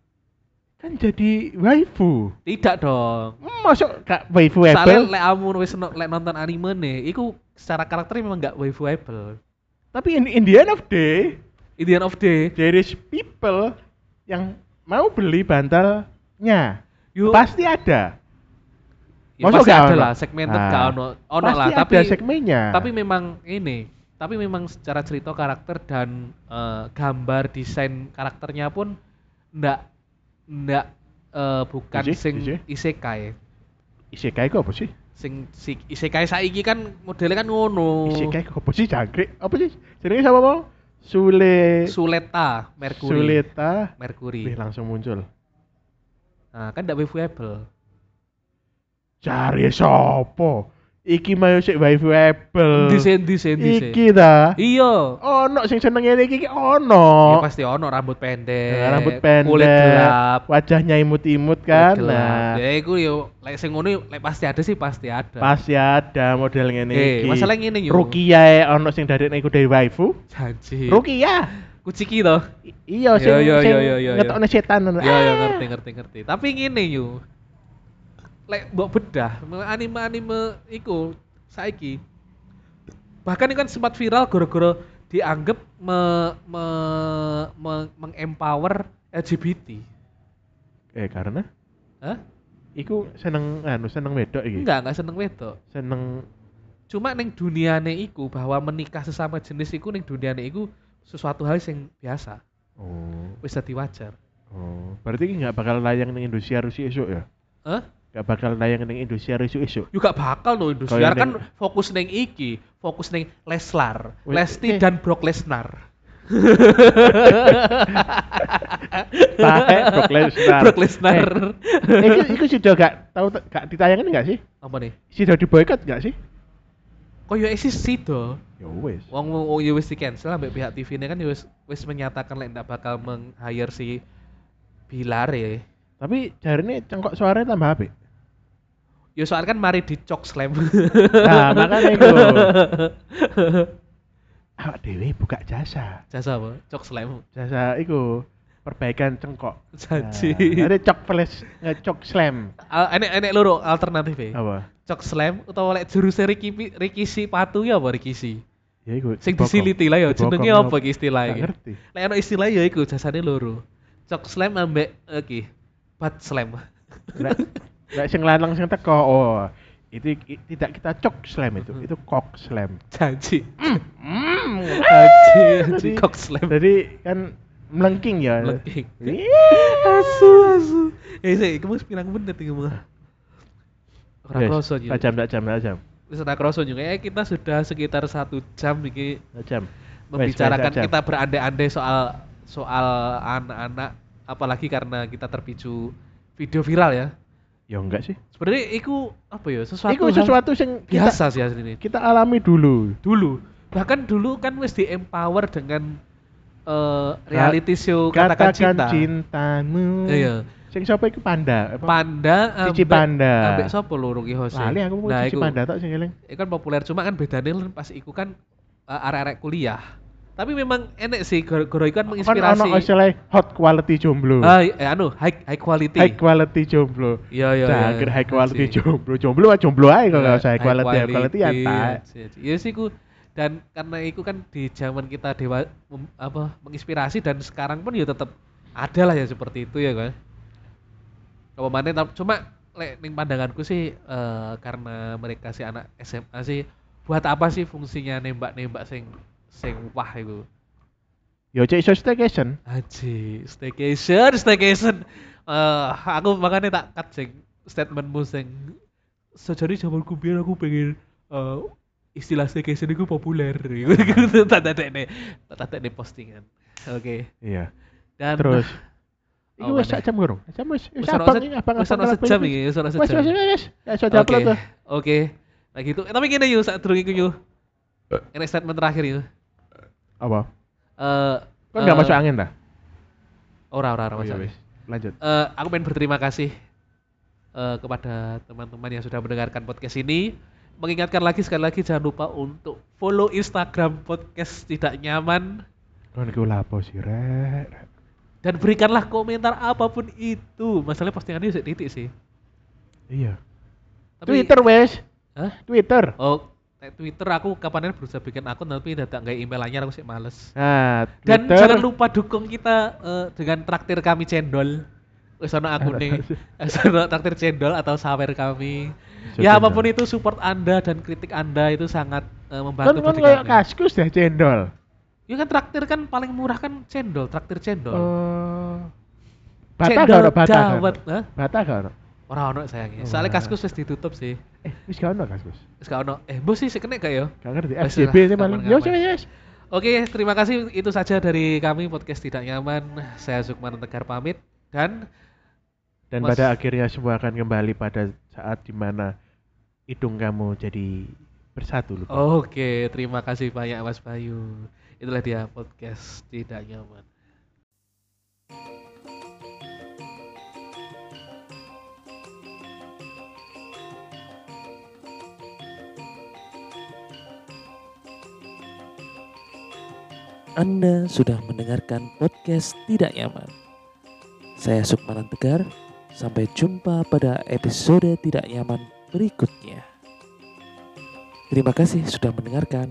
kan jadi waifu. Tidak dong. Masuk gak waifu Soalnya able? lek kamu wis lek nonton anime nih, iku secara karakter memang enggak waifuable. Tapi in, in the end of day, In the end of day, there is people yang mau beli bantalnya. yuk Pasti ada. Ya Masuk pasti ada lah segmented Nah, ono. Ono lah, ada tapi segmennya. tapi memang ini, tapi memang secara cerita karakter dan eh, gambar desain karakternya pun ndak ndak eh, bukan Isi? sing isekai. Isekai kok apa sih? Sing si, isekai saiki kan modelnya kan ngono. Isekai kok apa sih jangkrik? Apa sih? Jenenge siapa mau? Sule Suleta Mercury. Suleta. Mercury. Wih, langsung muncul. Nah, kan ndak waifuable. Cari sopo? Iki mayo sik waifuable. Desain desain desain. Iki ta. Iya. Ono sing seneng ngene iki iki Ya ono. pasti ono rambut pendek. Ya, rambut pendek, Kulit gelap. wajahnya imut-imut kulit kan. gelap. Nah, Ya iku yo lek sing ngono lek pasti ada sih pasti ada. pasti ada model ngene Eh, iki. masalah ngene yo. Rukia ono sing dadekne iku dari waifu. Janji. Rukia. Kuciki toh. I- Iya Yo, sing yo, yo, yo, yo, yo. ngetokne setan ngono. Ya ya Ah. ngerti ngerti ngerti. Tapi ngene yo. Lek mbok bedah anime-anime iku saiki bahkan ini kan sempat viral gara-gara dianggap me, me, me- mengempower LGBT. Eh karena Hah? iku seneng anu seneng wedok iki. Enggak, enggak seneng wedok. Seneng Cuma neng duniane iku bahwa menikah sesama jenis iku neng duniane iku sesuatu hal yang biasa, oh. wis dadi wajar. Oh, berarti iki nggak bakal layang ning Indonesia Rusi esuk ya? Hah? Nggak bakal layang ning Indonesia Rusi esuk. Juga bakal no industri Kayak kan neng- fokus neng iki, fokus neng Leslar, Wih, Lesti eh. dan Brock Lesnar. Tahe Brock Lesnar. Brock Lesnar. Eh, iku iku sudah gak tahu gak ditayangin enggak sih? Apa nih? Sudah diboykot enggak sih? Kok ya eksis sih do? Ya wes. Wong wong ya wis di cancel ambek pihak TV ini kan ya wis wis menyatakan lek ndak bakal meng-hire si Bilar ya. Tapi jarine cengkok suaranya tambah apik. Ya soalnya kan mari dicok slam. Nah, makanya itu. Awak dewe buka jasa. Jasa apa? Cok slam. Jasa iku perbaikan cengkok. Janji. Nah, ada cok flash, cok slam. Enek enek loro alternatif ya. Apa? Cok slam utawa lek juruse Riki Rikisi patu ya apa Rikisi? Ya iku. Sing disiliti lah ya jenenge apa iki istilahnya? ngerti. Lek ono istilah ya iku jasane loro. Cok slam ambek iki bat slam. Nek sing lanang sing teko, oh itu i- tidak kita cok slam itu, itu kok slam. Janji. Mm. Janji, janji Jadi- kok slam. Jadi kan melengking ya. Melengking. Iya. Asu asu. Eh sih, kamu pirang menit iki mah. Ora kroso juga. tak jam, tak jam, tak jam. Wis ora kroso juga. Eh kita sudah sekitar satu jam iki jam. membicarakan kita berandai-andai soal soal anak-anak apalagi karena kita terpicu video viral ya. Ya enggak sih. Sebenarnya itu apa ya? Sesuatu Itu sesuatu yang kita, biasa sih asli ini. kita alami dulu. Dulu bahkan dulu kan wis di empower dengan eh, reality show Katakan katakan cinta. cintamu. Iya. Sing siapa itu panda? Apa? Panda Cici ambek- Panda. Ambek sapa lho Ruki Hose? Lali aku mau nah, cici iku, panda tok sing eling. iku kan populer cuma kan bedanya kan pas iku kan uh, arek-arek kuliah. Tapi memang enek sih goro iku kan Kan menginspirasi. ono istilah hot quality jomblo. Ah, eh, anu high high quality. High quality jomblo. Iya iya iya. Cangkir high quality Anjing. jomblo. Jomblo mah jomblo aja kalau nggak usah high quality. High quality ya tak. Iya sih ku dan karena itu kan di zaman kita dewa mem- apa menginspirasi dan sekarang pun ya tetap ada lah ya seperti itu ya kan. Kalau mana cuma lek ning pandanganku sih eh, karena mereka sih anak SMA sih buat apa sih fungsinya nembak-nembak sing sing wah itu. Yo cek iso staycation. Aji, staycation, staycation. Eh, aku makanya tak cut sing statementmu sing sejari zamanku biar aku pengen eh, istilah staycation itu populer. tak tak tak tak tak postingan. Oke. Iya. Dan Terus Iku Oh, wis mana? sak jam kurung. Jam wis wis Wis ono abang iki abang wis ono sejam iki, wis ono Wis wis sejam. wis. Ya iso Oke, diupload tuh. oke. Nah gitu. Eh, tapi gini yuk, saat durung iku yuk. Ini statement terakhir yuk. Apa? Eh, Kok enggak eh, masuk angin dah? Ora, ora, ora Oh, iya, masuk. wis. Lanjut. Eh, aku pengen berterima kasih eh, kepada teman-teman yang sudah mendengarkan podcast ini. Mengingatkan lagi sekali lagi jangan lupa untuk follow Instagram podcast tidak nyaman Kon lapo sih, Rek? dan berikanlah komentar apa pun itu. Masalahnya postingannya sih titik sih. Iya. Tapi, Twitter wes. Hah? Twitter. Oh, Twitter aku kapan berusaha bikin akun tapi tidak nggak email anyar aku sih males. Nah, Dan Twitter. jangan lupa dukung kita eh, dengan traktir kami cendol. Wis ono akune. Wis ono traktir cendol atau sawer kami. Bisa ya cendol. apa pun itu support Anda dan kritik Anda itu sangat eh, Kan membantu kan kami. kaskus deh cendol. Ya kan traktir kan paling murah kan cendol, traktir cendol. Oh. Bata cendol gak ono bata dawet? Hah? Bata gak ono? Ora ono sayangnya. Oh, Soalnya kaskus wis ditutup sih. Eh, wis gak ono kaskus. Wis gak ono. Eh, bos sih sih kena gak ya? Gak ngerti. FJB sih paling. Yo wis wis. Oke, terima kasih itu saja dari kami podcast tidak nyaman. Saya Sukman Tegar pamit dan Dan Mas- pada akhirnya semua akan kembali pada saat di mana hidung kamu jadi bersatu lupa. Oke, terima kasih banyak Mas Bayu. Itulah dia podcast tidak nyaman. Anda sudah mendengarkan podcast Tidak Nyaman. Saya Sukmanan Tegar. Sampai jumpa pada episode Tidak Nyaman berikutnya. Terima kasih sudah mendengarkan.